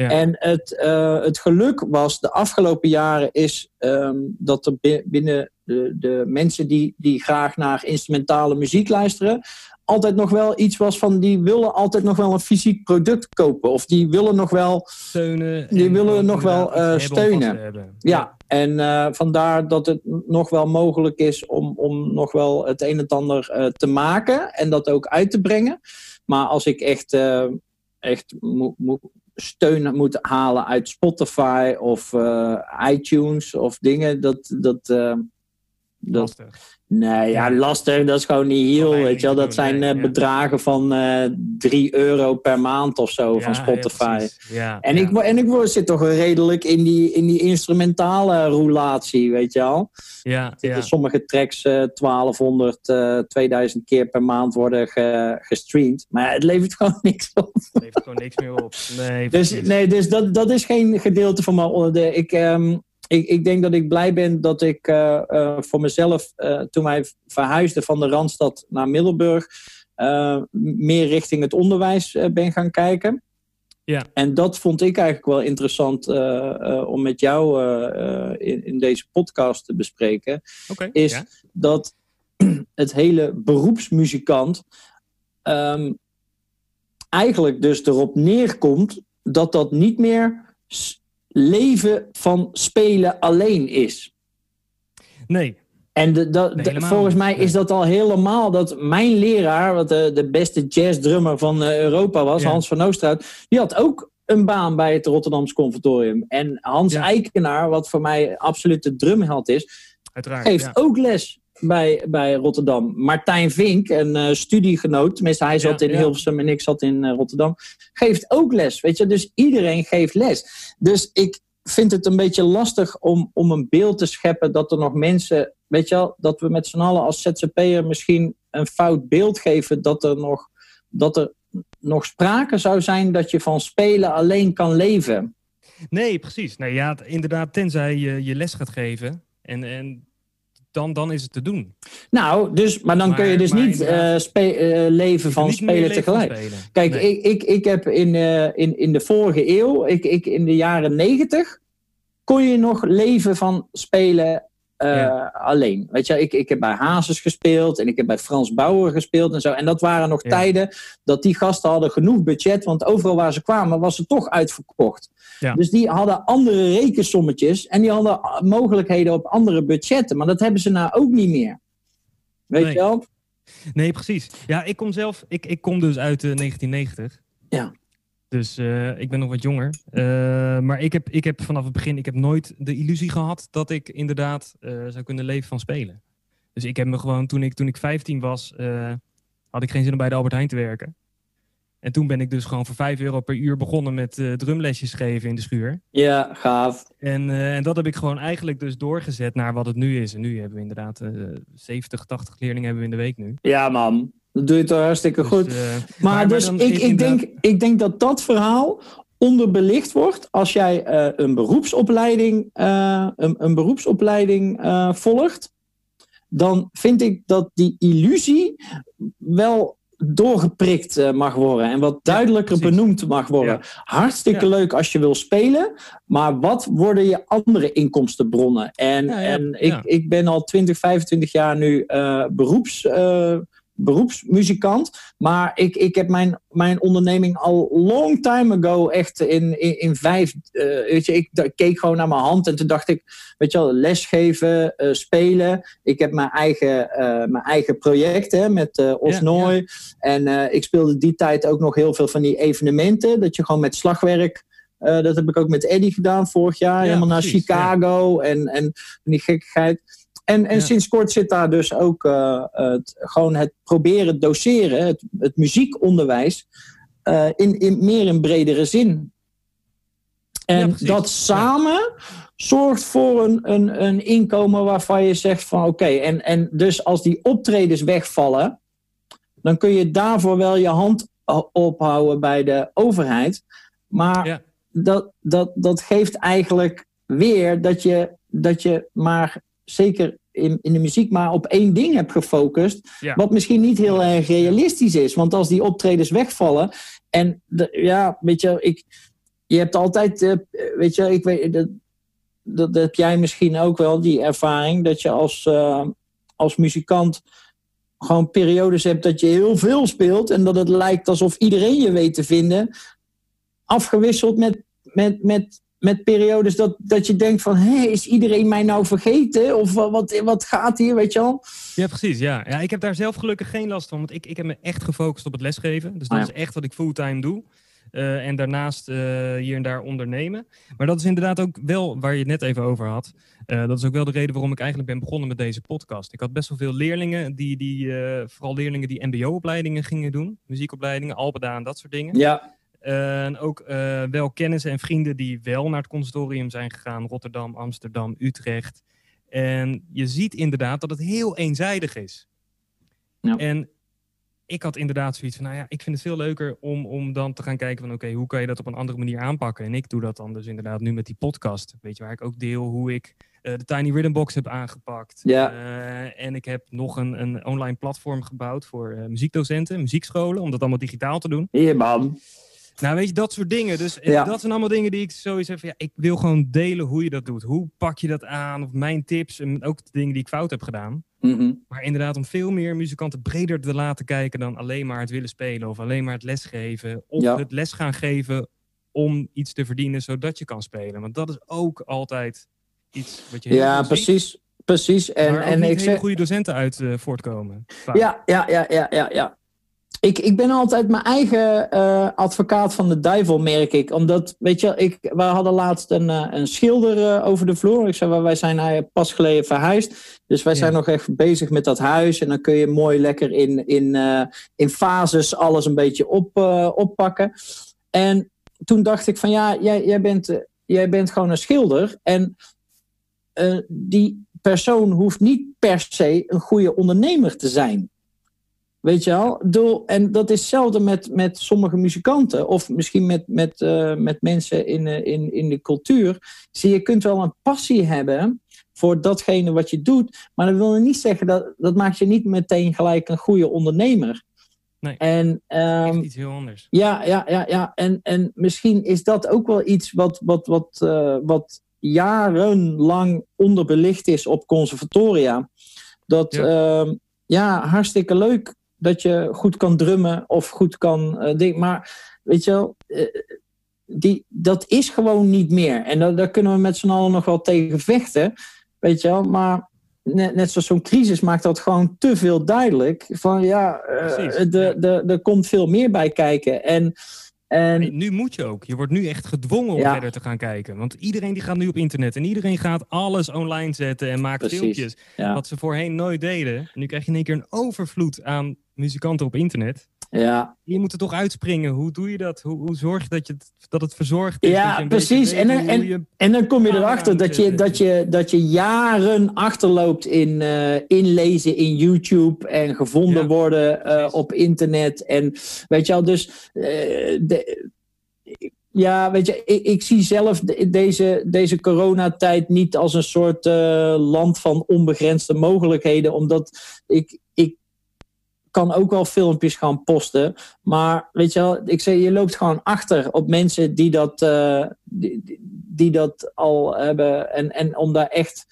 Ja. En het, uh, het geluk was de afgelopen jaren is um, dat er binnen de, de mensen die, die graag naar instrumentale muziek luisteren, altijd nog wel iets was van die willen altijd nog wel een fysiek product kopen. Of die willen nog wel steunen. Die willen nog wel uh, steunen. Ja. ja, en uh, vandaar dat het nog wel mogelijk is om, om nog wel het een en ander uh, te maken en dat ook uit te brengen. Maar als ik echt, echt moet, moet steun moet halen uit Spotify of iTunes of dingen, dat. dat, dat Nee, ja, lastig. Dat is gewoon niet heel, weet je wel. Dat zijn nee, uh, bedragen van uh, 3 euro per maand of zo ja, van Spotify. Ja, en, Ik, en ik zit toch redelijk in die, in die instrumentale roulatie, weet je wel. Ja. Sommige tracks uh, 1200, 2000 keer per maand worden ge, gestreamd. Maar het levert gewoon niks op. Het levert gewoon niks meer op. Nee, dus, nee, dus dat, dat is geen gedeelte van mijn... Ik... Um, ik, ik, denk dat ik blij ben dat ik uh, uh, voor mezelf, uh, toen wij verhuisden van de Randstad naar Middelburg, meer richting het onderwijs ben gaan kijken. Ja. En dat vond ik eigenlijk wel interessant om met jou in, in, deze podcast te bespreken. Okay, is ja. dat het hele beroepsmuzikant um, eigenlijk dus erop neerkomt dat dat niet meer leven van spelen alleen is. Nee. En de, de, nee, volgens mij is dat al helemaal dat mijn leraar, wat de, de beste jazzdrummer van uh, Europa was, ja. Hans van Oosterhout, die had ook een baan bij het Rotterdamse Conservatorium. En Hans ja. Eikenaar, wat voor mij absoluut de drumheld is, Uiteraard, geeft ja. ook les bij, bij Rotterdam. Martijn Vink, een uh, studiegenoot, tenminste hij zat Ja, in ja. Hilversum en ik zat in uh, Rotterdam, geeft ook les. Weet je, dus iedereen geeft les. Dus ik vind het een beetje lastig om, om een beeld te scheppen dat er nog mensen, weet je wel, dat we met z'n allen als ZZP'er misschien een fout beeld geven dat er nog, dat er nog sprake zou zijn dat je van spelen alleen kan leven. Nee, precies. Nee, ja, inderdaad, tenzij je je les gaat geven. En, en dan, dan is het te doen. Nou, dus, maar dan Maar- kun je dus niet spe- eh, leven van niet spelen leven van tegelijk. spelen. Kijk, Nee. ik, ik, ik heb in, eh, in, in de vorige eeuw, ik, ik in de jaren negentig, kon je nog leven van spelen eh, Ja. alleen. Weet je, ik, ik heb bij Hazes gespeeld en ik heb bij Frans Bauer gespeeld en zo. En dat waren nog Ja. tijden dat die gasten hadden genoeg budget, want overal waar ze kwamen was het toch uitverkocht. Ja. Dus die hadden andere rekensommetjes en die hadden mogelijkheden op andere budgetten. Maar dat hebben ze nou ook niet meer. Weet Nee. je wel? Nee, precies. Ja, ik kom zelf, ik, ik kom dus uit eh, 1990. Ja. Dus eh, ik ben nog wat jonger. Eh, maar ik heb, ik heb vanaf het begin, ik heb nooit de illusie gehad dat ik inderdaad eh, zou kunnen leven van spelen. Dus ik heb me gewoon, toen ik, toen ik 15 was, had ik geen zin om bij de Albert Heijn te werken. En toen ben ik dus gewoon voor 5 euro per uur begonnen met drumlesjes geven in de schuur. Ja, gaaf. En, en dat heb ik gewoon eigenlijk dus doorgezet naar wat het nu is. En nu hebben we inderdaad eh 70, 80 leerlingen hebben we in de week nu. Ja, man. Dat doe je toch hartstikke goed. Dus, eh, Maar, dus ik, ik, denk, ik denk dat dat verhaal onderbelicht wordt als jij eh, een beroepsopleiding, eh, een, een beroepsopleiding volgt. Dan vind ik dat die illusie wel doorgeprikt mag worden en wat duidelijker benoemd mag worden. Hartstikke Ja. leuk als je wil spelen, maar wat worden je andere inkomstenbronnen? En, en. Ik, ik ben al 20, 25 jaar nu eh, beroeps, beroepsmuzikant. Maar ik, ik heb mijn, mijn onderneming al long time ago echt in, in, in vijf. eh, weet je, ik keek gewoon naar mijn hand en toen dacht ik, weet je wel, lesgeven, eh, spelen. Ik heb mijn eigen, eh, mijn eigen project hè, met Osnooi. En eh, ik speelde die tijd ook nog heel veel van die evenementen. Dat je gewoon met slagwerk. dat heb ik ook met Eddie gedaan vorig jaar. Ja, helemaal naar Chicago en, en die gekkigheid. En, en sinds kort zit daar dus ook het, gewoon het proberen doseren, het, het muziekonderwijs, in, in, meer in bredere zin. En dat samen zorgt voor een, een, een inkomen waarvan je zegt van oké, en, en dus als die optredens wegvallen, dan kun je daarvoor wel je hand ophouden bij de overheid. Maar dat, dat, dat geeft eigenlijk weer dat je, dat je maar zeker in, in de muziek maar op één ding hebt gefocust. Wat misschien niet heel erg realistisch is. Want als die optredens wegvallen. En de, ja, weet je, ik, je hebt altijd, uh, weet je, ik weet, dat, dat, heb jij misschien ook wel, die ervaring, dat je als, uh, als muzikant gewoon periodes hebt dat je heel veel speelt en dat het lijkt alsof iedereen je weet te vinden. Afgewisseld met, met, met, met periodes dat, dat je denkt van, hé, is iedereen mij nou vergeten? Of wat, wat gaat hier, weet je al? Ja, precies, ja. ja. Ik heb daar zelf gelukkig geen last van, want ik, ik heb me echt gefocust op het lesgeven. Dus dat ah, is echt wat ik fulltime doe. Uh, en daarnaast uh, hier en daar ondernemen. Maar dat is inderdaad ook wel waar je het net even over had. Uh, dat is ook wel de reden waarom ik eigenlijk ben begonnen met deze podcast. Ik had best wel veel leerlingen, die, die, vooral leerlingen die MBO-opleidingen gingen doen, muziekopleidingen, Alpeda en dat soort dingen. Ja. En ook wel kennissen en vrienden die wel naar het conservatorium zijn gegaan, Rotterdam, Amsterdam, Utrecht. En je ziet inderdaad dat het heel eenzijdig is. Ja. En ik had inderdaad zoiets van, nou ja, ik vind het veel leuker om, om dan te gaan kijken van, oké, hoe kan je dat op een andere manier aanpakken? En ik doe dat dan dus inderdaad nu met die podcast. Weet je, waar ik ook deel hoe ik uh, de Tiny Rhythm Box heb aangepakt. Ja. Uh, en ik heb nog een, een online platform gebouwd voor uh, muziekdocenten, muziekscholen, om dat allemaal digitaal te doen. Hier, man. Nou, weet je, dat soort dingen. Dus ja. dat zijn allemaal dingen die ik sowieso heb. Ja, ik wil gewoon delen hoe je dat doet. Hoe pak je dat aan? Of mijn tips en ook de dingen die ik fout heb gedaan. Mhm. Maar inderdaad, om veel meer muzikanten breder te laten kijken dan alleen maar het willen spelen of alleen maar het lesgeven. Of het les gaan geven om iets te verdienen zodat je kan spelen. Want dat is ook altijd iets wat je. Ja, precies. Precies. En, en ik zeg goede docenten uit uh, voortkomen. Ja, ja, ja, ja, ja, ja. Ik, ik ben altijd mijn eigen uh, advocaat van de duivel, merk ik. Omdat, weet je, ik, we hadden laatst een, uh, een schilder uh, over de vloer. Ik zei, wij zijn pas geleden verhuisd. Dus wij ja. zijn nog echt bezig met dat huis. En dan kun je mooi lekker in, in, in fases alles een beetje op, oppakken. En toen dacht ik van, ja, jij, jij, bent, jij bent gewoon een schilder. En die persoon hoeft niet per se een goede ondernemer te zijn. Weet je wel? Doel, en dat is hetzelfde met, met sommige muzikanten. Of misschien met, met, uh, met mensen in, uh, in, in de cultuur. Zie, je kunt wel een passie hebben voor datgene wat je doet. Maar dat wil niet zeggen dat dat maakt je niet meteen gelijk een goede ondernemer. Nee, en, um, iets heel anders. Ja, ja, ja, ja. En, en misschien is dat ook wel iets wat, wat, wat, uh, wat jarenlang onderbelicht is op conservatoria. Dat ja. Uh, ja, hartstikke leuk dat je goed kan drummen of goed kan uh, ding, Maar weet je wel, uh, die, dat is gewoon niet meer. En dat, daar kunnen we met z'n allen nog wel tegen vechten. Weet je wel, maar net, net zoals zo'n crisis maakt dat gewoon te veel duidelijk. Van ja, uh, er komt veel meer bij kijken. En en... Nu moet je ook. Je wordt nu echt gedwongen om verder te gaan kijken. Want iedereen die gaat nu op internet. En iedereen gaat alles online zetten en maakt filmpjes. Wat ze voorheen nooit deden. En nu krijg je in één keer een overvloed aan muzikanten op internet. Ja. Je moet er toch uitspringen. Hoe doe je dat? Hoe, hoe zorg je dat, je het, dat het verzorgd is? Ja, precies. En, en, en dan kom je erachter dat je, dat, je, dat je jaren achterloopt in uh, inlezen in YouTube en gevonden ja, worden uh, op internet. En weet je al, dus uh, de, ja, weet je, ik, ik, zie zelf deze, deze coronatijd niet als een soort land van onbegrensde mogelijkheden, omdat ik kan ook wel filmpjes gaan posten. Maar weet je wel, ik zeg, je loopt gewoon achter op mensen die dat, uh, die, die, dat al hebben. En, en om daar echt,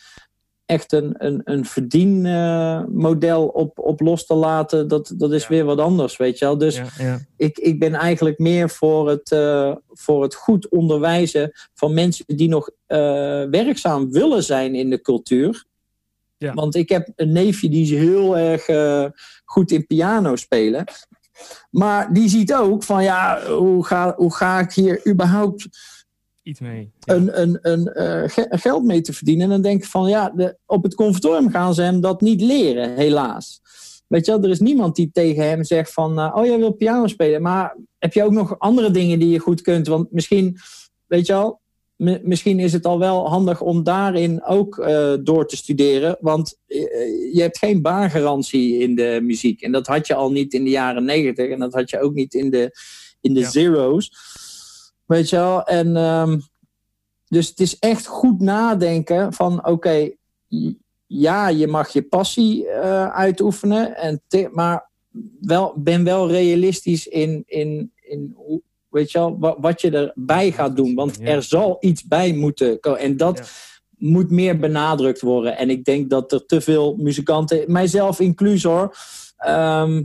echt een, een, een verdienmodel uh, op, op los te laten, dat, dat is ja. weer wat anders, weet je wel. Dus ja, ja. Ik, ik ben eigenlijk meer voor het, uh, voor het goed onderwijzen van mensen die nog werkzaam willen zijn in de cultuur. Ja. Want ik heb een neefje die is heel erg uh, goed in piano spelen. Maar die ziet ook van ja, hoe ga, hoe ga ik hier überhaupt iets mee. Een, een, een, geld mee te verdienen. En dan denk ik van ja, de, op het conservatorium gaan ze hem dat niet leren, helaas. Weet je wel, er is niemand die tegen hem zegt van, oh jij wil piano spelen, maar heb je ook nog andere dingen die je goed kunt? Want misschien, weet je wel, misschien is het al wel handig om daarin ook uh, door te studeren. Want uh, je hebt geen baangarantie in de muziek. En dat had je al niet in de jaren negentig. En dat had je ook niet in de, in de ja. zero's. Weet je wel? En um, dus het is echt goed nadenken van oké, okay, ja, je mag je passie uh, uitoefenen. En maar wel, ben wel realistisch in, in, in hoe, Weet je wel, wat, je erbij gaat doen. Want er zal iets bij moeten komen. En dat moet meer benadrukt worden. En ik denk dat er te veel muzikanten, mijzelf inclus hoor, ehm,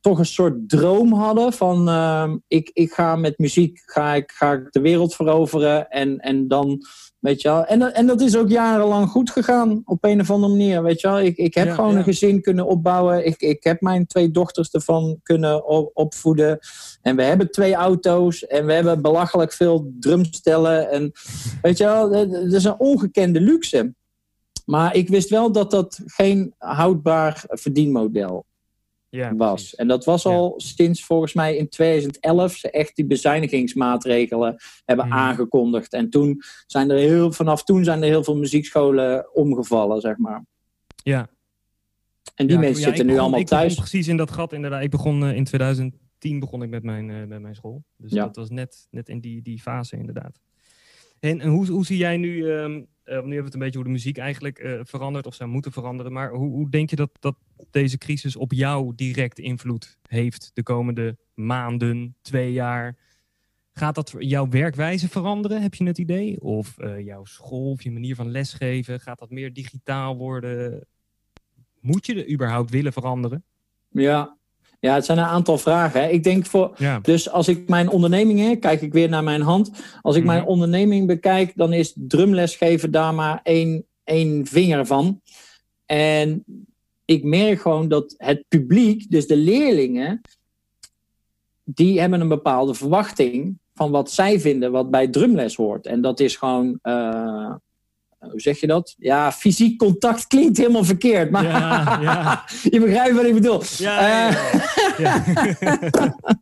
toch een soort droom hadden van um, ik, ik ga met muziek ga ik, ga ik de wereld veroveren. En, en dan Weet je wel? En, en dat is ook jarenlang goed gegaan op een of andere manier. Weet je wel? Ik, ik heb gewoon een gezin kunnen opbouwen. Ik, ik heb mijn twee dochters ervan kunnen opvoeden. En we hebben twee auto's. En we hebben belachelijk veel drumstellen. En weet je wel, dat is een ongekende luxe. Maar ik wist wel dat dat geen houdbaar verdienmodel ja, was. En dat was al sinds volgens mij in 2011 ze echt die bezuinigingsmaatregelen hebben mhm. aangekondigd. En toen zijn er heel, vanaf toen zijn er heel veel muziekscholen omgevallen, zeg maar. Ja. En die mensen zitten nu allemaal thuis. Ik precies in dat gat inderdaad. Ik begon uh, in 2010 begon ik met mijn, uh, met mijn school. Dus dat was net, net in die, die fase inderdaad. En, en hoe, hoe zie jij nu, um, uh, nu hebben we het een beetje hoe de muziek eigenlijk uh, verandert of zou moeten veranderen. Maar hoe, hoe denk je dat, dat deze crisis op jou direct invloed heeft de komende maanden, twee jaar? Gaat dat jouw werkwijze veranderen, heb je het idee? Of uh, jouw school of je manier van lesgeven? Gaat dat meer digitaal worden? Moet je er überhaupt willen veranderen? Ja, ja, het zijn een aantal vragen. Hè. Ik denk voor. Dus als ik mijn onderneming, kijk ik weer naar mijn hand. Als ik mijn mhm. onderneming bekijk, dan is drumlesgeven daar maar één, één vinger van. En ik merk gewoon dat het publiek, dus de leerlingen, die hebben een bepaalde verwachting van wat zij vinden wat bij drumles hoort. En dat is gewoon uh, hoe zeg je dat? Ja, fysiek contact klinkt helemaal verkeerd. Maar ja, ja. je begrijpt wat ik bedoel. Ja, ja,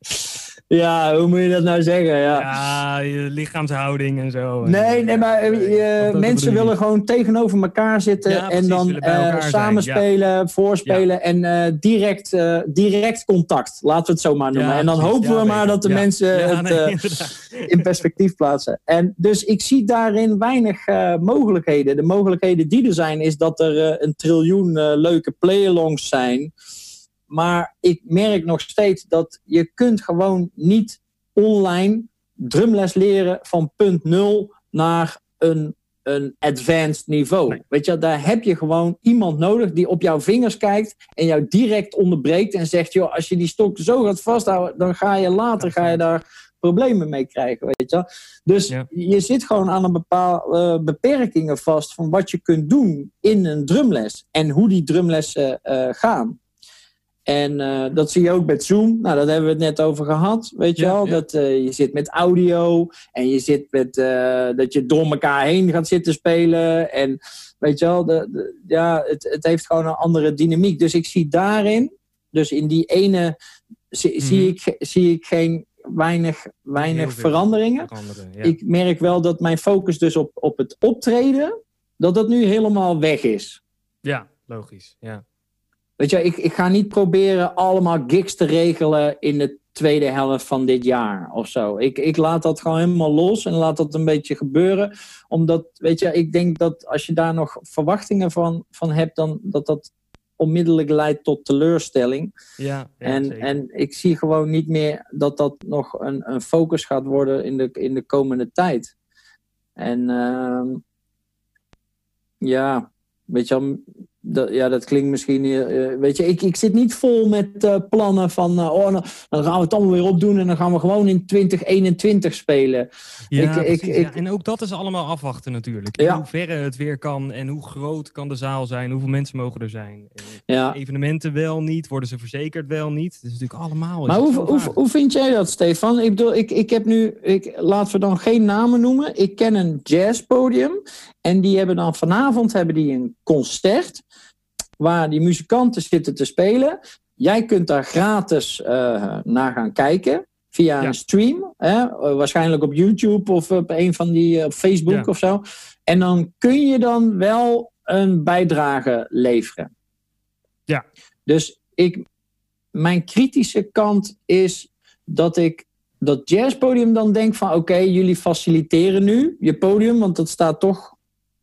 ja, hoe moet je dat nou zeggen? Ja, ja je lichaamshouding en zo. Nee, nee maar uh, mensen willen gewoon tegenover elkaar zitten en dan uh, samenspelen, voorspelen en uh, direct, direct contact. Laten we het zo maar noemen. en dan hopen we maar dat de mensen het in perspectief plaatsen. En dus ik zie daarin weinig mogelijkheden. De mogelijkheden die er zijn, is dat er een triljoen leuke play-alongs zijn maar ik merk nog steeds dat je kunt gewoon niet online drumles leren van punt nul naar een, een advanced niveau. Weet je, daar heb je gewoon iemand nodig die op jouw vingers kijkt en jou direct onderbreekt en zegt, joh, als je die stok zo gaat vasthouden, dan ga je later ga je daar problemen mee krijgen, weet je. Dus je zit gewoon aan een bepaalde uh, beperkingen vast van wat je kunt doen in een drumles en hoe die drumlessen uh, gaan. En uh, dat zie je ook met Zoom. Nou, dat hebben we het net over gehad. Weet je wel? Dat uh, je zit met audio. En je zit met uh, dat je door elkaar heen gaat zitten spelen. En weet je wel, de, de, ja, het, het heeft gewoon een andere dynamiek. Dus ik zie daarin, dus in die ene, zie, mm. zie ik, zie ik geen weinig, weinig veranderingen. Ja. Ik merk wel dat mijn focus dus op, op het optreden, dat dat nu helemaal weg is. Ja, logisch. Ja. Weet je, ik, ik ga niet proberen allemaal gigs te regelen in de tweede helft van dit jaar of zo. Ik, ik laat dat gewoon helemaal los en laat dat een beetje gebeuren. Omdat, weet je, ik denk dat als je daar nog verwachtingen van, van hebt, dan dat dat onmiddellijk leidt tot teleurstelling. Ja, ja en, en ik zie gewoon niet meer dat dat nog een, een focus gaat worden in de, in de komende tijd. En uh, ja, weet je wel, dat, ja, dat klinkt misschien. Uh, weet je, ik, ik zit niet vol met uh, plannen van. Uh, oh, dan, dan, gaan we het allemaal weer opdoen en dan gaan we gewoon in 2021 spelen. Ja, ik, ik, ja. En ook dat is allemaal afwachten natuurlijk. In hoeverre het weer kan en hoe groot kan de zaal zijn, hoeveel mensen mogen er zijn. Ja. Evenementen wel niet, worden ze verzekerd wel niet. Dat is natuurlijk allemaal. Maar hoe, hoe, hoe, vind jij dat, Stefan? Ik bedoel, ik, ik heb nu. Ik, laten we dan geen namen noemen. Ik ken een jazzpodium en die hebben dan vanavond hebben die een concert waar die muzikanten zitten te spelen. Jij kunt daar gratis uh, naar gaan kijken via een stream. Hè? Waarschijnlijk op YouTube of op een van die uh, op Facebook of zo. En dan kun je dan wel een bijdrage leveren. Ja. Dus ik, mijn kritische kant is dat ik dat jazzpodium dan denk van oké, jullie faciliteren nu je podium, want dat staat toch,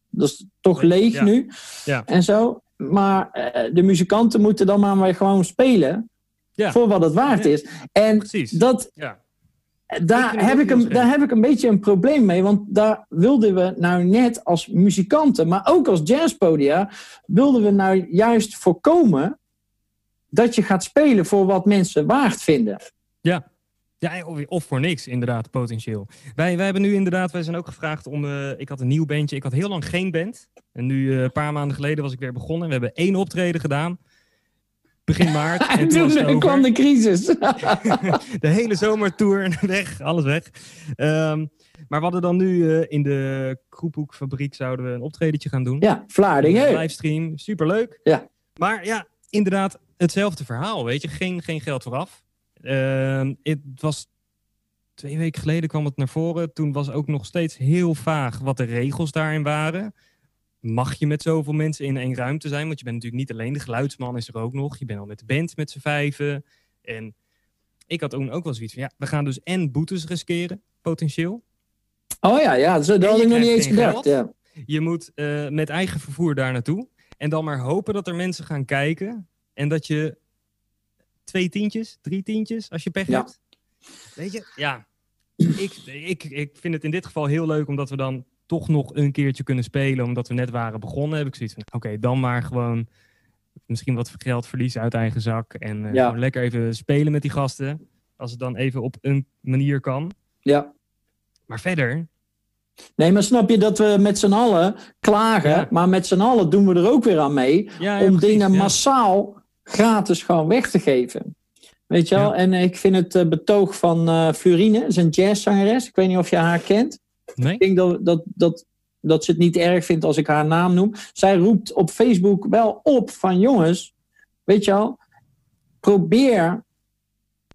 dat is toch leeg nu. Ja. En zo. Maar uh, de muzikanten moeten dan maar weer gewoon spelen. Ja. Voor wat het waard is. En Precies. dat. Ja. Daar heb, ik een, daar heb ik een beetje een probleem mee. Want daar wilden we nou net als muzikanten, maar ook als jazzpodia, wilden we nou juist voorkomen dat je gaat spelen voor wat mensen waard vinden. Ja. Ja, of voor niks, inderdaad, potentieel. Wij, wij hebben nu inderdaad, wij zijn ook gevraagd om. Uh, ik had een nieuw bandje. Ik had heel lang geen band. En nu, uh, een paar maanden geleden, was ik weer begonnen. We hebben één optreden gedaan. Begin maart. en, toen, toen kwam de crisis. de hele zomertour weg, alles weg. Um, maar we hadden dan nu uh, in de Kroephoekfabriek zouden we een optredetje gaan doen. Ja, Vlaardingen. Livestream, superleuk. Ja. Maar ja, inderdaad, hetzelfde verhaal, weet je. Geen, geen geld vooraf. Uh, het was twee weken geleden kwam het naar voren. Toen was ook nog steeds heel vaag wat de regels daarin waren. Mag je met zoveel mensen in één ruimte zijn? Want je bent natuurlijk niet alleen. De geluidsman is er ook nog. Je bent al met de band met z'n vijven. En ik had toen ook wel zoiets van... Ja, we gaan dus en boetes riskeren, potentieel. Oh ja, ja. Dat had ik nog niet eens gedacht. Ja. Je moet uh, met eigen vervoer daar naartoe. En dan maar hopen dat er mensen gaan kijken. En dat je twee tientjes, drie tientjes als je pech hebt. Weet je, ja. Ik, ik, ik vind het in dit geval heel leuk omdat we dan toch nog een keertje kunnen spelen. Omdat we net waren begonnen. Heb ik zoiets van, oké, dan maar gewoon misschien wat geld verliezen uit eigen zak. En uh, ja. lekker even spelen met die gasten. Als het dan even op een manier kan. Ja. Maar verder, Nee, maar snap je dat we met z'n allen klagen, maar met z'n allen doen we er ook weer aan mee ja, om dingen massaal gratis gewoon weg te geven. Weet je wel? En ik vind het uh, betoog van uh, Florine, is een jazzzangeres. Ik weet niet of je haar kent. Nee. Ik denk dat, dat, dat, dat ze het niet erg vindt als ik haar naam noem. Zij roept op Facebook wel op van jongens, weet je wel, probeer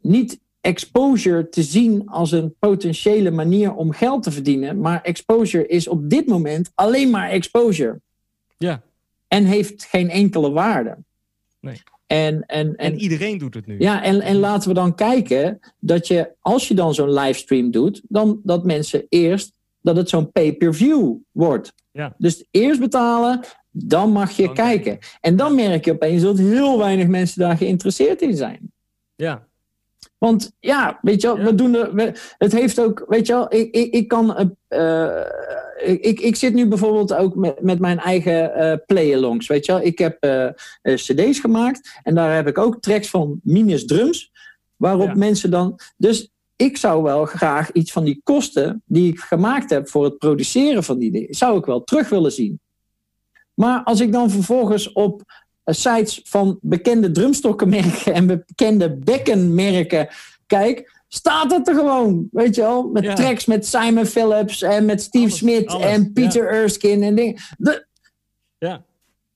niet exposure te zien als een potentiële manier om geld te verdienen. Maar exposure is op dit moment alleen maar exposure. Ja. En heeft geen enkele waarde. Nee. En, en, en, en, iedereen doet het nu. Ja, en, en laten we dan kijken dat je, als je dan zo'n livestream doet, dan dat mensen eerst, dat het zo'n pay-per-view wordt. Ja. Dus eerst betalen, dan mag je kijken. En dan merk je opeens dat heel weinig mensen daar geïnteresseerd in zijn. Ja, want ja, weet je wel, we doen de, het heeft ook, weet je wel, ik, ik, ik kan, uh, ik, ik zit nu bijvoorbeeld ook met, met mijn eigen uh, play-alongs, weet je wel. Ik heb uh, cd's gemaakt en daar heb ik ook tracks van Minus Drums, waarop mensen dan, dus ik zou wel graag iets van die kosten die ik gemaakt heb voor het produceren van die dingen, zou ik wel terug willen zien. Maar als ik dan vervolgens op sites van bekende drumstokkenmerken en bekende bekkenmerken kijk, staat het er gewoon. Weet je wel? Met tracks met Simon Phillips en met Steve Smith en Peter Erskine en dingen. De, ja.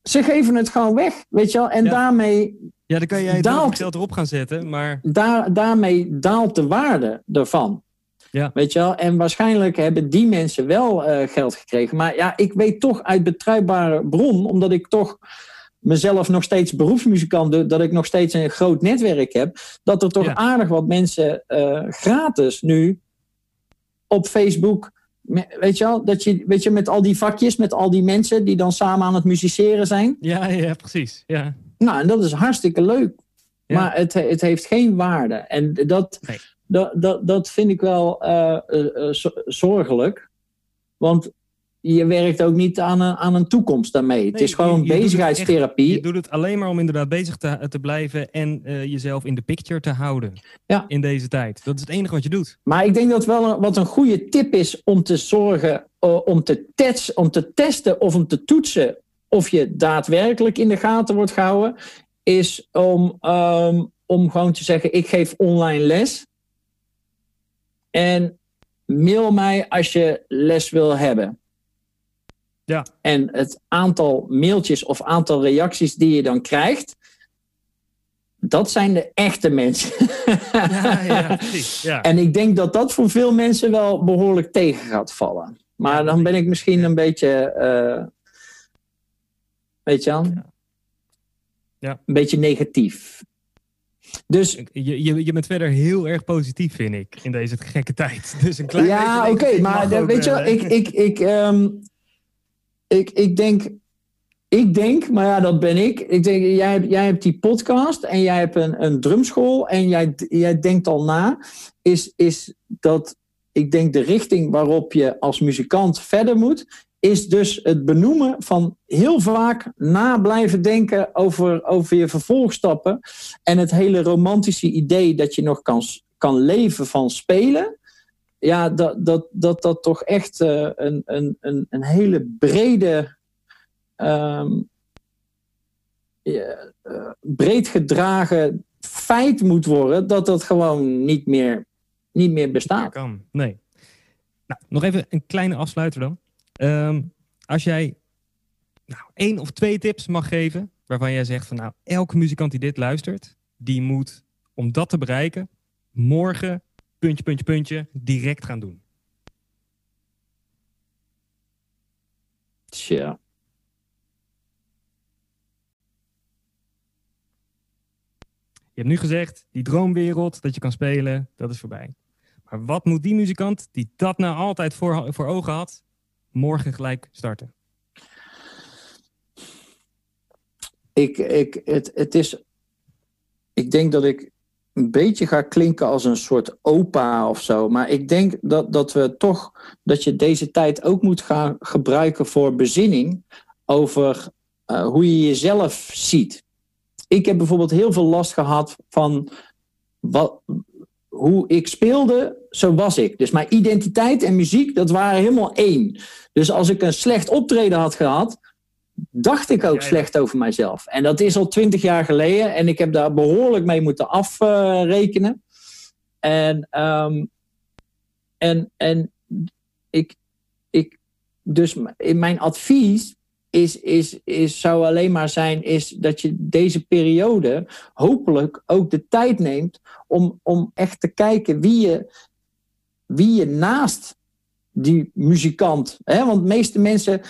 Ze geven het gewoon weg, weet je wel? En daarmee. Ja, dan kan jij daalt, geld erop gaan zetten, maar. Daar, daarmee daalt de waarde ervan. Ja. Weet je wel? En waarschijnlijk hebben die mensen wel uh, geld gekregen. Maar ja, ik weet toch uit betrouwbare bron, omdat ik toch mezelf nog steeds beroepsmuzikant doe, dat ik nog steeds een groot netwerk heb, dat er toch aardig wat mensen uh, gratis nu op Facebook, weet je wel, dat je, weet je, met al die vakjes, met al die mensen die dan samen aan het musiceren zijn. Ja, ja, precies. Ja. Nou, en dat is hartstikke leuk. Ja. Maar het, het heeft geen waarde. En dat, nee. dat, dat, dat vind ik wel uh, uh, zorgelijk. Want je werkt ook niet aan een, aan een toekomst daarmee. het is gewoon je, je bezigheidstherapie. je doet het alleen maar om inderdaad bezig te, te blijven en uh, jezelf in de picture te houden ja. in deze tijd. Dat is het enige wat je doet. Maar ik denk dat wel een, wat een goede tip is om te zorgen, uh, om, te tets, om te testen of om te toetsen of je daadwerkelijk in de gaten wordt gehouden, is om, um, om gewoon te zeggen: ik geef online les. En mail mij als je les wil hebben. Ja. En het aantal mailtjes of aantal reacties die je dan krijgt, dat zijn de echte mensen. Ja, ja, precies. Ja. En ik denk dat dat voor veel mensen wel behoorlijk tegen gaat vallen. Maar dan ben ik misschien een beetje. Uh, weet je aan? Ja. Een beetje negatief. Dus, je, je, je bent verder heel erg positief, vind ik, in deze gekke tijd. Dus een klein ja, oké, okay, maar weet je wel, ik, ik, ik, um, ik, ik denk, ik denk, maar ja, dat ben ik. Ik denk, jij, hebt, jij hebt die podcast en jij hebt een, een drumschool en jij, jij denkt al na. Is, is dat, ik denk, de richting waarop je als muzikant verder moet, is dus het benoemen van heel vaak na blijven denken over, over je vervolgstappen. En het hele romantische idee dat je nog kan, kan leven van spelen. Ja, dat dat, dat, dat toch echt uh, een, een, een, een hele brede. Ja, uh, breed gedragen feit moet worden dat dat gewoon niet meer, niet meer bestaat. Kan, nee. Nou, nog even een kleine afsluiter dan. Um, als jij nou, één of twee tips mag geven, waarvan jij zegt van nou, elke muzikant die dit luistert, die moet om dat te bereiken, morgen, puntje, puntje, puntje, direct gaan doen. Tja. Je hebt nu gezegd, die droomwereld dat je kan spelen, dat is voorbij. Maar wat moet die muzikant die dat nou altijd voor, voor ogen had, morgen gelijk starten? Ik, ik, het, het is, ik denk dat ik een beetje ga klinken als een soort opa of zo. Maar ik denk dat, dat we toch dat je deze tijd ook moet gaan gebruiken voor bezinning over uh, hoe je jezelf ziet. Ik heb bijvoorbeeld heel veel last gehad van wat, hoe ik speelde, zo was ik. Dus mijn identiteit en muziek, dat waren helemaal één. Dus als ik een slecht optreden had gehad, dacht ik ook ja, ja. slecht over mijzelf. En dat is al twintig jaar geleden en ik heb daar behoorlijk mee moeten afrekenen. en, um, en, en ik, ik, dus in mijn advies is, is, is, zou alleen maar zijn is dat je deze periode hopelijk ook de tijd neemt om, om echt te kijken wie je, wie je naast die muzikant. Hè? Want de meeste mensen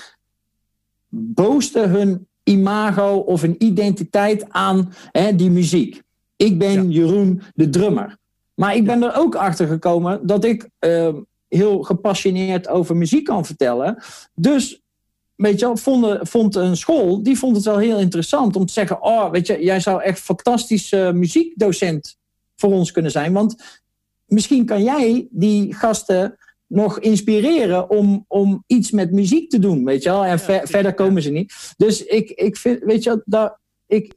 boosten hun imago of een identiteit aan hè, die muziek. Ik ben ja. Jeroen de drummer. Maar ik ben er ook achter gekomen dat ik uh, heel gepassioneerd over muziek kan vertellen. Dus weet je, vond, vond een school, die vond het wel heel interessant om te zeggen: Oh, weet je, jij zou echt fantastisch uh, muziekdocent voor ons kunnen zijn. Want misschien kan jij die gasten nog inspireren om, om iets met muziek te doen, weet je wel. En ja, ver, verder komen ze niet. Dus ik, ik vind, weet je, dat, ik,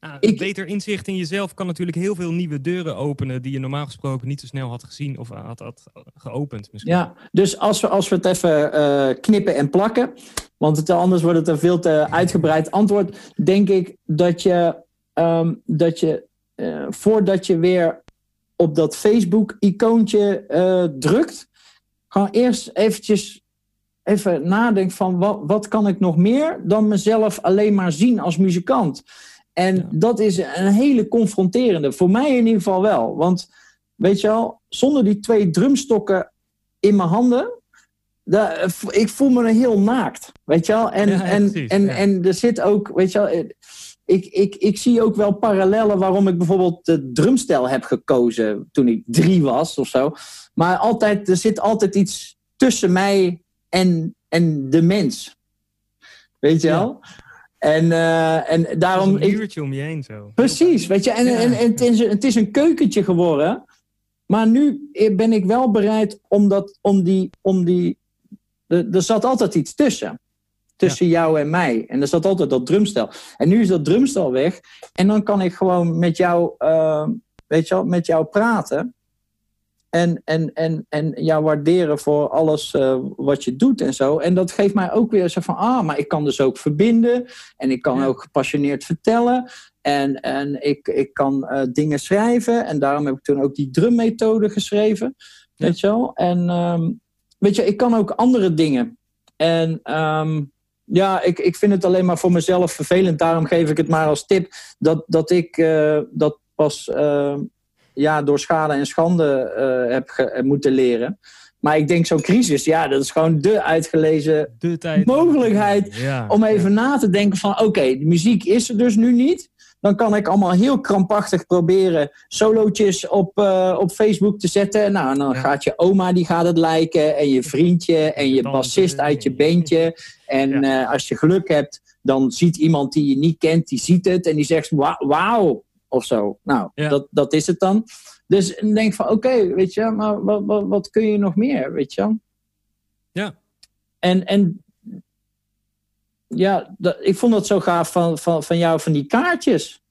ja, ik, beter inzicht in jezelf kan natuurlijk heel veel nieuwe deuren openen die je normaal gesproken niet zo snel had gezien of had, had geopend. Misschien. Ja, dus als we, als we het even uh, knippen en plakken, want het, anders wordt het een veel te uitgebreid antwoord, denk ik dat je, um, dat je uh, voordat je weer op dat Facebook-icoontje uh, drukt, gewoon eerst eventjes even nadenken van wat, wat kan ik nog meer dan mezelf alleen maar zien als muzikant. En ja. dat is een hele confronterende, voor mij in ieder geval wel. Want weet je wel, zonder die twee drumstokken in mijn handen, daar, ik voel me heel naakt. Weet je wel? En, ja, en, en, en er zit ook, weet je wel, ik, ik, ik zie ook wel parallellen waarom ik bijvoorbeeld de drumstijl heb gekozen toen ik drie was of zo. Maar altijd, er zit altijd iets tussen mij en, en de mens. Weet je wel? Ja. En, uh, en daarom. Een muurtje om je heen zo. Precies, weet je. En, ja. en, en het, is, het is een keukentje geworden. Maar nu ben ik wel bereid om, dat, om, die, om die, er, er zat altijd iets tussen. Tussen jou en mij. En er zat altijd dat drumstel. En nu is dat drumstel weg. En dan kan ik gewoon met jou, uh, weet je wel, met jou praten. En, en, en, en jou waarderen voor alles uh, wat je doet en zo. En dat geeft mij ook weer zo van, ah, maar ik kan dus ook verbinden. En ik kan ja. ook gepassioneerd vertellen. En, en ik, ik kan uh, dingen schrijven. En daarom heb ik toen ook die drummethode geschreven. Ja. Weet je wel? En um, weet je, ik kan ook andere dingen. En um, ja, ik, ik vind het alleen maar voor mezelf vervelend. Daarom geef ik het maar als tip. Dat, dat ik uh, dat pas uh, ja, door schade en schande uh, heb ge, moeten leren. Maar ik denk zo'n crisis, ja, dat is gewoon de uitgelezen de tijd. mogelijkheid. Ja, om even ja. na te denken van... oké, okay, de muziek is er dus nu niet. Dan kan ik allemaal heel krampachtig proberen solootjes op, uh, op Facebook te zetten. Nou, en dan ja. gaat je oma, die gaat het liken. En je vriendje en je bassist uit je bandje. En ja. uh, als je geluk hebt, dan ziet iemand die je niet kent, die ziet het. En die zegt, wauw, of zo. Nou, ja. dat, dat is het dan. Dus dan denk van, oké, okay, weet je, maar wat, wat, wat kun je nog meer, weet je? Ja. En, en ja, dat, ik vond dat zo gaaf van, van, van jou, van die kaartjes.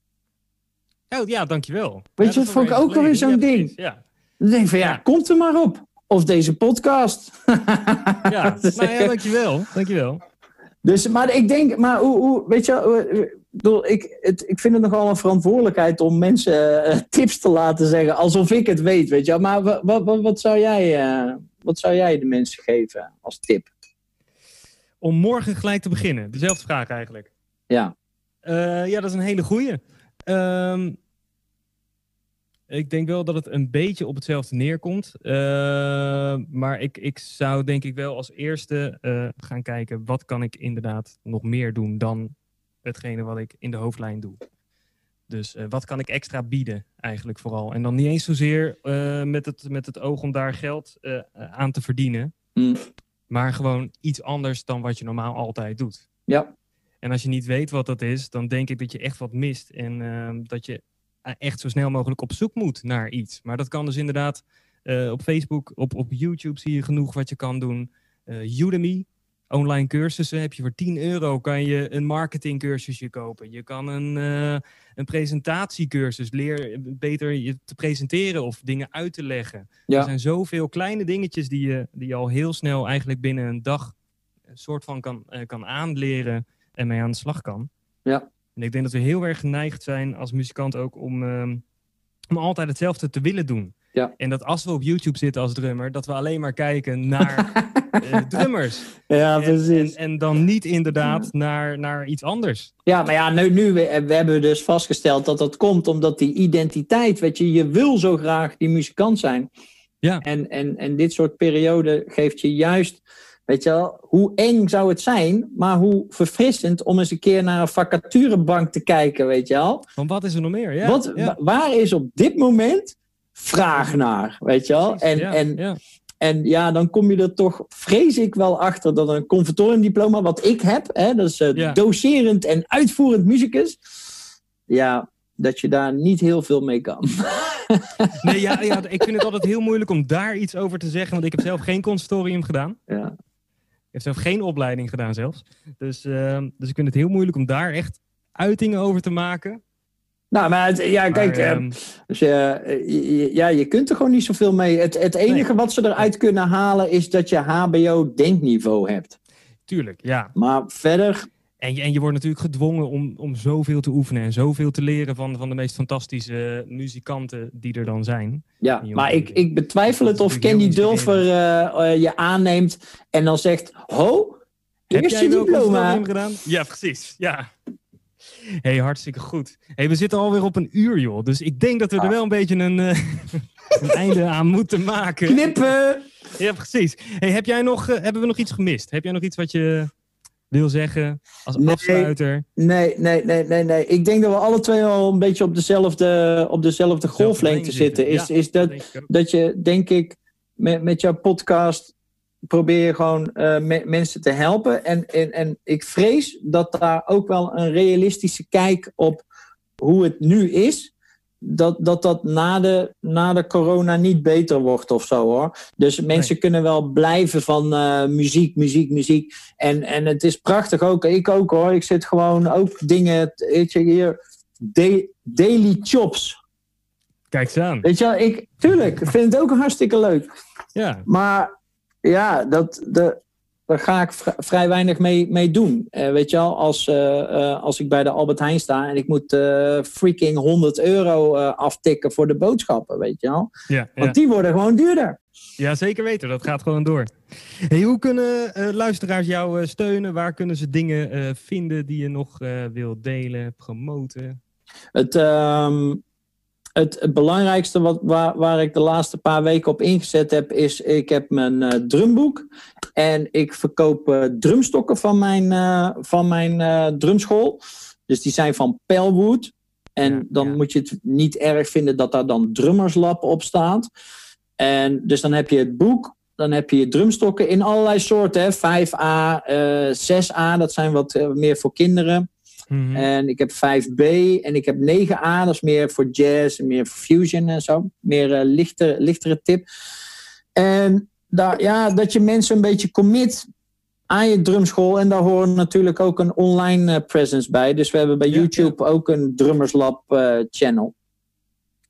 Oh, ja, dankjewel. Weet je, dat vond ik ook alweer zo'n ding. Ja. Dan denk ik van, ja, komt er maar op. Of deze podcast. ja, nou ja, dankjewel. Dankjewel. Dus, maar ik denk, maar hoe, hoe weet je, ik, het, ik vind het nogal een verantwoordelijkheid om mensen uh, tips te laten zeggen, alsof ik het weet, weet je. Maar wat, wat, wat, zou, jij, uh, wat zou jij de mensen geven als tip? Om morgen gelijk te beginnen. Dezelfde vraag eigenlijk. Ja. Uh, ja, dat is een hele goeie. Um, ik denk wel dat het een beetje op hetzelfde neerkomt. Uh, maar ik, ik zou denk ik wel als eerste uh, gaan kijken... wat kan ik inderdaad nog meer doen dan hetgene wat ik in de hoofdlijn doe. Dus wat kan ik extra bieden eigenlijk vooral. En dan niet eens zozeer met, het, met het oog om daar geld aan te verdienen. Mm. Maar gewoon iets anders dan wat je normaal altijd doet. Ja. En als je niet weet wat dat is, dan denk ik dat je echt wat mist. En ehm, dat je echt zo snel mogelijk op zoek moet naar iets. Maar dat kan dus inderdaad uh, op Facebook, op, op YouTube zie je genoeg wat je kan doen. Uh, Udemy, online cursussen heb je voor 10 euro kan je een marketingcursusje kopen. Je kan een, uh, een presentatiecursus, leer beter je te presenteren of dingen uit te leggen. Ja. Er zijn zoveel kleine dingetjes die je, die je al heel snel eigenlijk binnen een dag een soort van kan, kan aanleren en mee aan de slag kan. Ja. En ik denk dat we heel erg geneigd zijn als muzikant ook om, um, om altijd hetzelfde te willen doen. Ja. En dat als we op YouTube zitten als drummer, dat we alleen maar kijken naar uh, drummers. Ja, en, precies. En, en, dan niet inderdaad naar, naar iets anders. Ja, maar ja, nu, nu we, we hebben dus vastgesteld dat dat komt omdat die identiteit, weet je, je wil zo graag die muzikant zijn. Ja. En, en, en dit soort periode geeft je juist Weet je wel, hoe eng zou het zijn, maar hoe verfrissend om eens een keer naar een vacaturebank te kijken, weet je wel. Want wat is er nog meer? Ja, wat, ja. Waar is op dit moment vraag naar, weet je wel? Precies, En, ja, en, ja. en ja, dan kom je er toch, vrees ik wel achter, dat een conservatoriumdiploma, wat ik heb, hè, dat is uh, Ja. docerend en uitvoerend muzikus, ja, dat je daar niet heel veel mee kan. Nee, ja, ja, ik vind het altijd heel moeilijk om daar iets over te zeggen, want ik heb zelf geen conservatorium gedaan. ja. Ik heb zelf geen opleiding gedaan zelfs. Dus, ehm, dus ik vind het heel moeilijk om daar echt uitingen over te maken. Nou, maar het- ja, kijk, Maar, dus, je- ja, je kunt er gewoon niet zoveel mee. Het, het enige Nee. wat ze eruit kunnen halen is dat je HBO-denkniveau hebt. tuurlijk, ja. Maar verder, En je, en je wordt natuurlijk gedwongen om, om zoveel te oefenen en zoveel te leren van, van de meest fantastische muzikanten die er dan zijn. ja. Maar ik, ik betwijfel het of Candy Dulfer eh, je aanneemt en dan zegt: Ho, Heb eerst jij je diploma. gedaan? Ja, precies. Ja. Hey, hartstikke goed. hey, we zitten alweer op een uur, joh. Dus ik denk dat we er Ah. wel een beetje een, eh, een einde aan moeten maken. Knippen! Ja, precies. Hey, heb jij nog, eh, hebben we nog iets gemist? Heb jij nog iets wat je wil zeggen als Nee. afsluiter? Nee, nee, nee, nee, nee. Ik denk dat we alle twee al een beetje op dezelfde, op dezelfde golflengte zitten. Is, Ja, is dat, dat je, denk ik, met, met jouw podcast probeer je gewoon eh, me- mensen te helpen. En, en, en ik vrees dat daar ook wel een realistische kijk op hoe het nu is. dat dat, dat na, de, na de corona niet beter wordt of zo hoor. Dus mensen kunnen wel blijven van uh, muziek, muziek, muziek. En, en het is prachtig ook. Ik ook hoor. Ik zit gewoon ook dingen. Weet je, hier. daily chops. Kijk eens aan. Weet je, ik, tuurlijk, ik vind het ook hartstikke leuk. Ja. Maar ja, dat, de, daar ga ik vrij weinig mee, mee doen. Uh, weet je wel, als, uh, als ik bij de Albert Heijn sta en ik moet freaking 100 euro aftikken voor de boodschappen, weet je wel. Ja, Want die worden gewoon duurder. Ja, zeker weten. Dat gaat gewoon door. Hey, hoe kunnen luisteraars jou steunen? Waar kunnen ze dingen vinden die je nog wil delen, promoten? Het, ehm, het, belangrijkste wat, waar, waar ik de laatste paar weken op ingezet heb, is ik heb mijn uh, drumboek. En ik verkoop uh, drumstokken van mijn, uh, van mijn drumschool. Dus die zijn van Pelwood. En ja, dan ja. moet je het niet erg vinden dat daar dan drummerslap op staat. En dus dan heb je het boek. Dan heb je drumstokken in allerlei soorten. Hè? 5A, 6A, dat zijn wat meer voor kinderen. Mm-hmm. En ik heb 5B en ik heb 9A, dat is meer voor jazz en meer voor fusion en zo. Meer uh, lichter, lichtere tip. En daar, ja, dat je mensen een beetje commit aan je drumschool. En daar hoort natuurlijk ook een online uh, presence bij. Dus we hebben bij ja, YouTube ja. ook een Drummerslab uh, channel.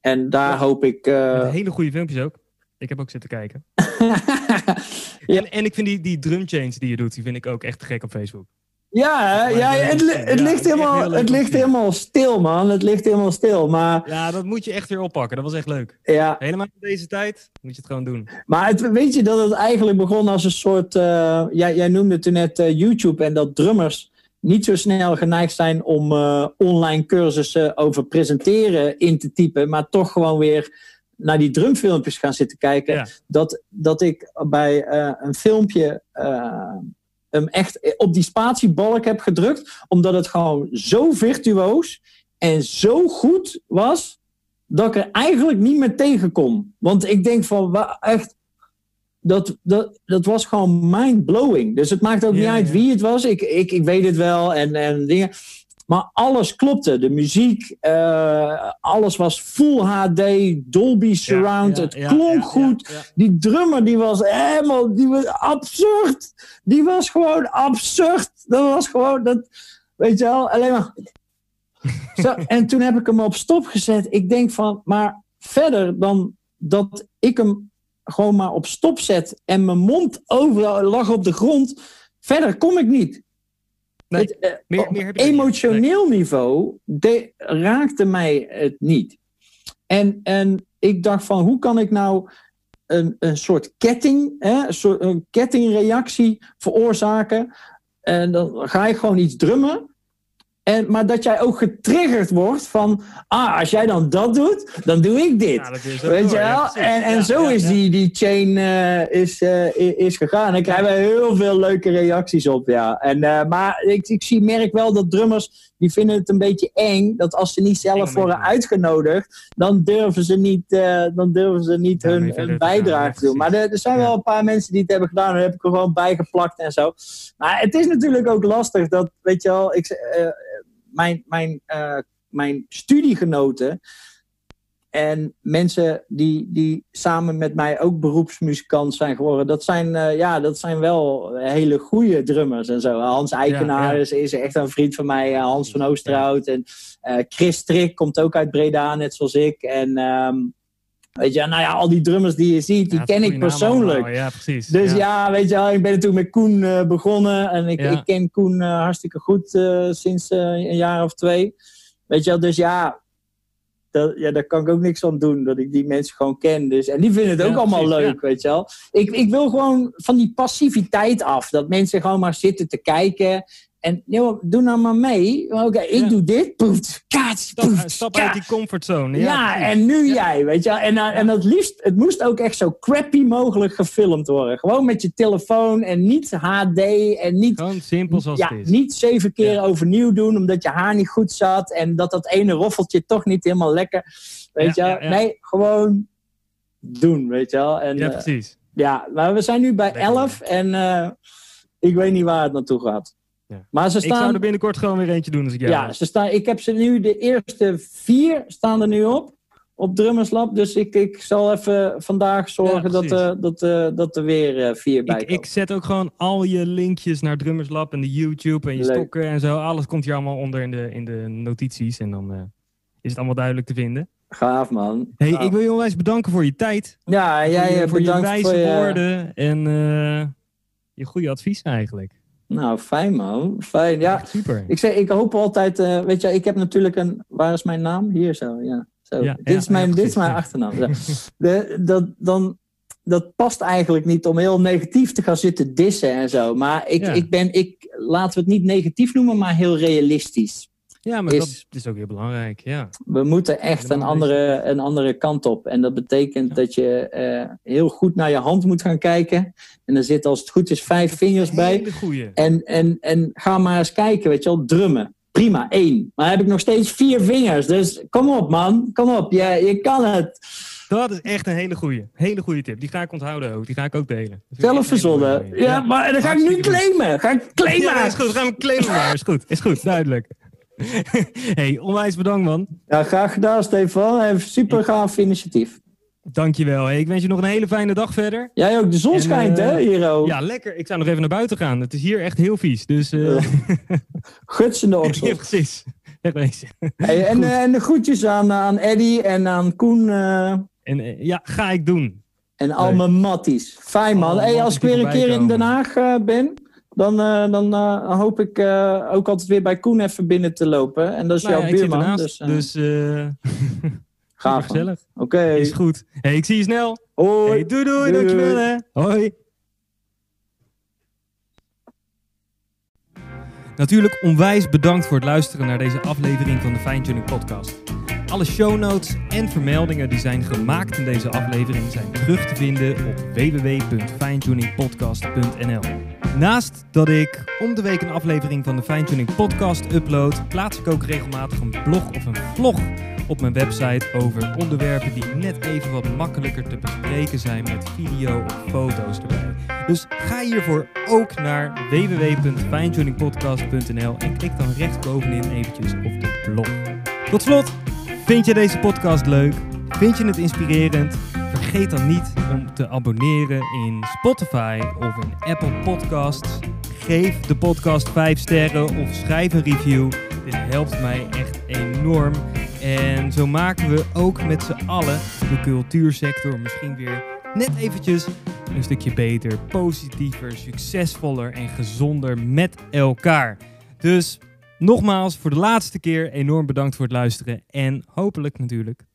En daar ja. hoop ik... hele goede filmpjes ook. Ik heb ook zitten kijken. en, en ik vind die, die drum change die je doet, die vind ik ook echt gek op Facebook. Ja, ja het, het, ligt, helemaal, het ligt helemaal stil, man. Het ligt helemaal stil. Maar... Ja, dat moet je echt weer oppakken. Dat was echt leuk. Ja. Helemaal in deze tijd moet je het gewoon doen. Maar het, weet je dat het eigenlijk begon als een soort... Uh, jij, jij noemde toen net uh, YouTube en dat drummers niet zo snel geneigd zijn om uh, online cursussen over presenteren in te typen, maar toch gewoon weer naar die drumfilmpjes gaan zitten kijken. Ja. Dat, dat ik bij een filmpje hem echt op die spatiebalk heb gedrukt. Omdat het gewoon zo virtuoos en zo goed was. Dat ik er eigenlijk niet meer tegen kon. Want ik denk van echt. Dat, dat, dat was gewoon mind-blowing. Dus het maakt ook ja, niet uit wie het was. Ik, ik, ik weet het wel en, en dingen. Maar alles klopte. De muziek, uh, alles was full HD, Dolby Surround. Ja, ja, het klonk goed. Die drummer die was helemaal die was absurd. Die was gewoon absurd. Dat was gewoon, dat, weet je wel, alleen maar. Zo, en toen heb ik hem op stop gezet. Ik denk van, maar verder dan dat ik hem gewoon maar op stop zet en mijn mond overal lag op de grond. Verder kom ik niet. Nee, het, meer, meer op emotioneel nee. niveau de, raakte mij het niet. En, en ik dacht van, hoe kan ik nou een, een soort ketting, hè, een, soort, een kettingreactie veroorzaken? En dan ga ik gewoon iets drummen. En, maar dat jij ook getriggerd wordt van, ah, als jij dan dat doet, dan doe ik dit. Ja, Weet je wel? Ja, en en ja, zo is die, die chain uh, is, uh, is gegaan. En krijgen we heel veel leuke reacties op, ja. En, uh, maar ik, ik zie, merk wel dat drummers, die vinden het een beetje eng, dat als ze niet zelf worden uitgenodigd, dan durven ze niet, dan durven ze niet hun, hun bijdrage te doen. Maar er, er zijn wel een paar mensen die het hebben gedaan, daar heb ik er gewoon bijgeplakt en zo. Maar het is natuurlijk ook lastig dat, weet je wel, ik mijn, mijn, uh, mijn studiegenoten en mensen die, die samen met mij ook beroepsmuzikant zijn geworden, dat zijn, uh, ja, dat zijn wel hele goede drummers en zo. Hans Eikenaar ja, ja. Is, echt een vriend van mij, Hans van Oosterhout. En uh, Chris Strik komt ook uit Breda, net zoals ik. En um, Weet je, nou ja, al die drummers die je ziet, die ja, ken ik persoonlijk. Ja, precies. Dus ja. ja. weet je, ik ben natuurlijk met Koen uh, begonnen. En ik, ik ken Koen uh, hartstikke goed uh, sinds een jaar of twee. Weet je, dus ja, dat, ja, daar kan ik ook niks aan doen. Dat ik die mensen gewoon ken. Dus, en die vinden het ook allemaal precies, leuk, weet je wel. Ik, ik wil gewoon van die passiviteit af. Dat mensen gewoon maar zitten te kijken. En joh, doe nou maar mee. Oké, okay, ik ja. doe dit. Poef, kaats, stap, uit die comfortzone. Ja, ja en nu ja. jij, weet je En, en het liefst, het moest ook echt zo crappy mogelijk gefilmd worden. Gewoon met je telefoon en niet HD en niet... Gewoon simpel zoals ja, het is. niet zeven keer overnieuw doen omdat je haar niet goed zat. En dat dat ene roffeltje toch niet helemaal lekker... Weet je Nee, gewoon doen, weet je wel. En, ja, precies. Uh, ja, maar we zijn nu bij 11 en uh, ik weet niet waar het naartoe gaat. Ja. Maar ze staan... Ik zou er binnenkort gewoon weer eentje doen als ik jou Ja, ze staan, ik heb ze nu, de eerste vier staan er nu op. op Drummers Lab. Dus ik, ik zal even vandaag zorgen dat, er dat, eh, dat er weer eh, vier bij Ik, komen. ik zet ook gewoon al je linkjes naar Drummers Lab en de YouTube en je Leuk. stokken en zo. Alles komt hier allemaal onder in de, in de notities. En dan eh, is het allemaal duidelijk te vinden. Gaaf, man. Hey, Gaaf. ik wil je onwijs bedanken voor je tijd. Ja, voor jij je, voor je bedankt wijze voor je... woorden en eh, je goede advies eigenlijk. Nou, fijn, man. Fijn, ja. Echt super. Ik, zeg, ik hoop altijd, eh, weet je, ik heb natuurlijk een, waar is mijn naam? Hier zo, ja. Zo. Ja, dit, ja, is mijn, ja, dit is mijn achternaam. De, dat, dan, dat past eigenlijk niet om heel negatief te gaan zitten dissen en zo. Maar ik, ik ben, ik, laten we het niet negatief noemen, maar heel realistisch. Ja, maar is- dat is ook heel belangrijk. Ja. We moeten echt een andere, een andere kant op. En dat betekent dat je eh, heel goed naar je hand moet gaan kijken. En er zitten als het goed is vijf vingers bij. En, en, en ga maar eens kijken, weet je wel, drummen. Prima, één. Maar heb ik nog steeds vier vingers. Dus kom op, man. Kom op, je, je kan het. Dat is echt een hele goeie. Hele goede tip. Die ga ik onthouden ook. Die ga ik ook delen. Dat vind ik Zelf echt een hele verzonnen. mooie. Ja, maar dan ga ik nu claimen. Ga ik claimen. Ja, is goed. Gaan we claimen maar. Is goed. Is goed. Duidelijk. hey, onwijs bedankt man. Ja, graag gedaan, Stefan. Een super gaaf initiatief. Dankjewel. Hey, ik wens je nog een hele fijne dag verder. Jij ook. De zon En, schijnt, eh, hè, hier ook. Ja, lekker. Ik zou nog even naar buiten gaan. Het is hier echt heel vies. Dus eh Gutsende ja, oksel. precies. Hey, en, eh, en de groetjes aan, aan Eddy en aan Koen En ja, ga ik doen. en al mijn matties. Fijn, man. Hey, als ik weer een keer in Den Haag ben... Dan, eh, dan eh, hoop ik eh, ook altijd weer bij Koen even binnen te lopen. En dat is Nou jouw ja, buurman. ernaast. Dus, Dus, gaaf, gezellig. Oké. Is goed. Hey, ik zie je snel. Hoi. Hey, doei doei. Doei, Dankjewel hè. Hoi. Natuurlijk onwijs bedankt voor het luisteren naar deze aflevering van de Fine Tuning Podcast. Alle show notes en vermeldingen die zijn gemaakt in deze aflevering zijn terug te vinden op www.finetuningpodcast.nl. Naast dat ik om de week een aflevering van de Fine Podcast upload, plaats ik ook regelmatig een blog of een vlog op mijn website over onderwerpen die net even wat makkelijker te bespreken zijn met video of foto's erbij. Dus ga hiervoor ook naar www.finetuningpodcast.nl en klik dan rechtsbovenin eventjes op de blog. Tot slot, vind je deze podcast leuk? Vind je het inspirerend? Vergeet dan niet om te abonneren in Spotify of in Apple Podcasts. Geef de podcast 5 sterren of schrijf een review. Dit helpt mij echt enorm. En zo maken we ook met z'n allen de cultuursector misschien weer net eventjes een stukje beter, positiever, succesvoller en gezonder met elkaar. Dus nogmaals, voor de laatste keer enorm bedankt voor het luisteren en hopelijk natuurlijk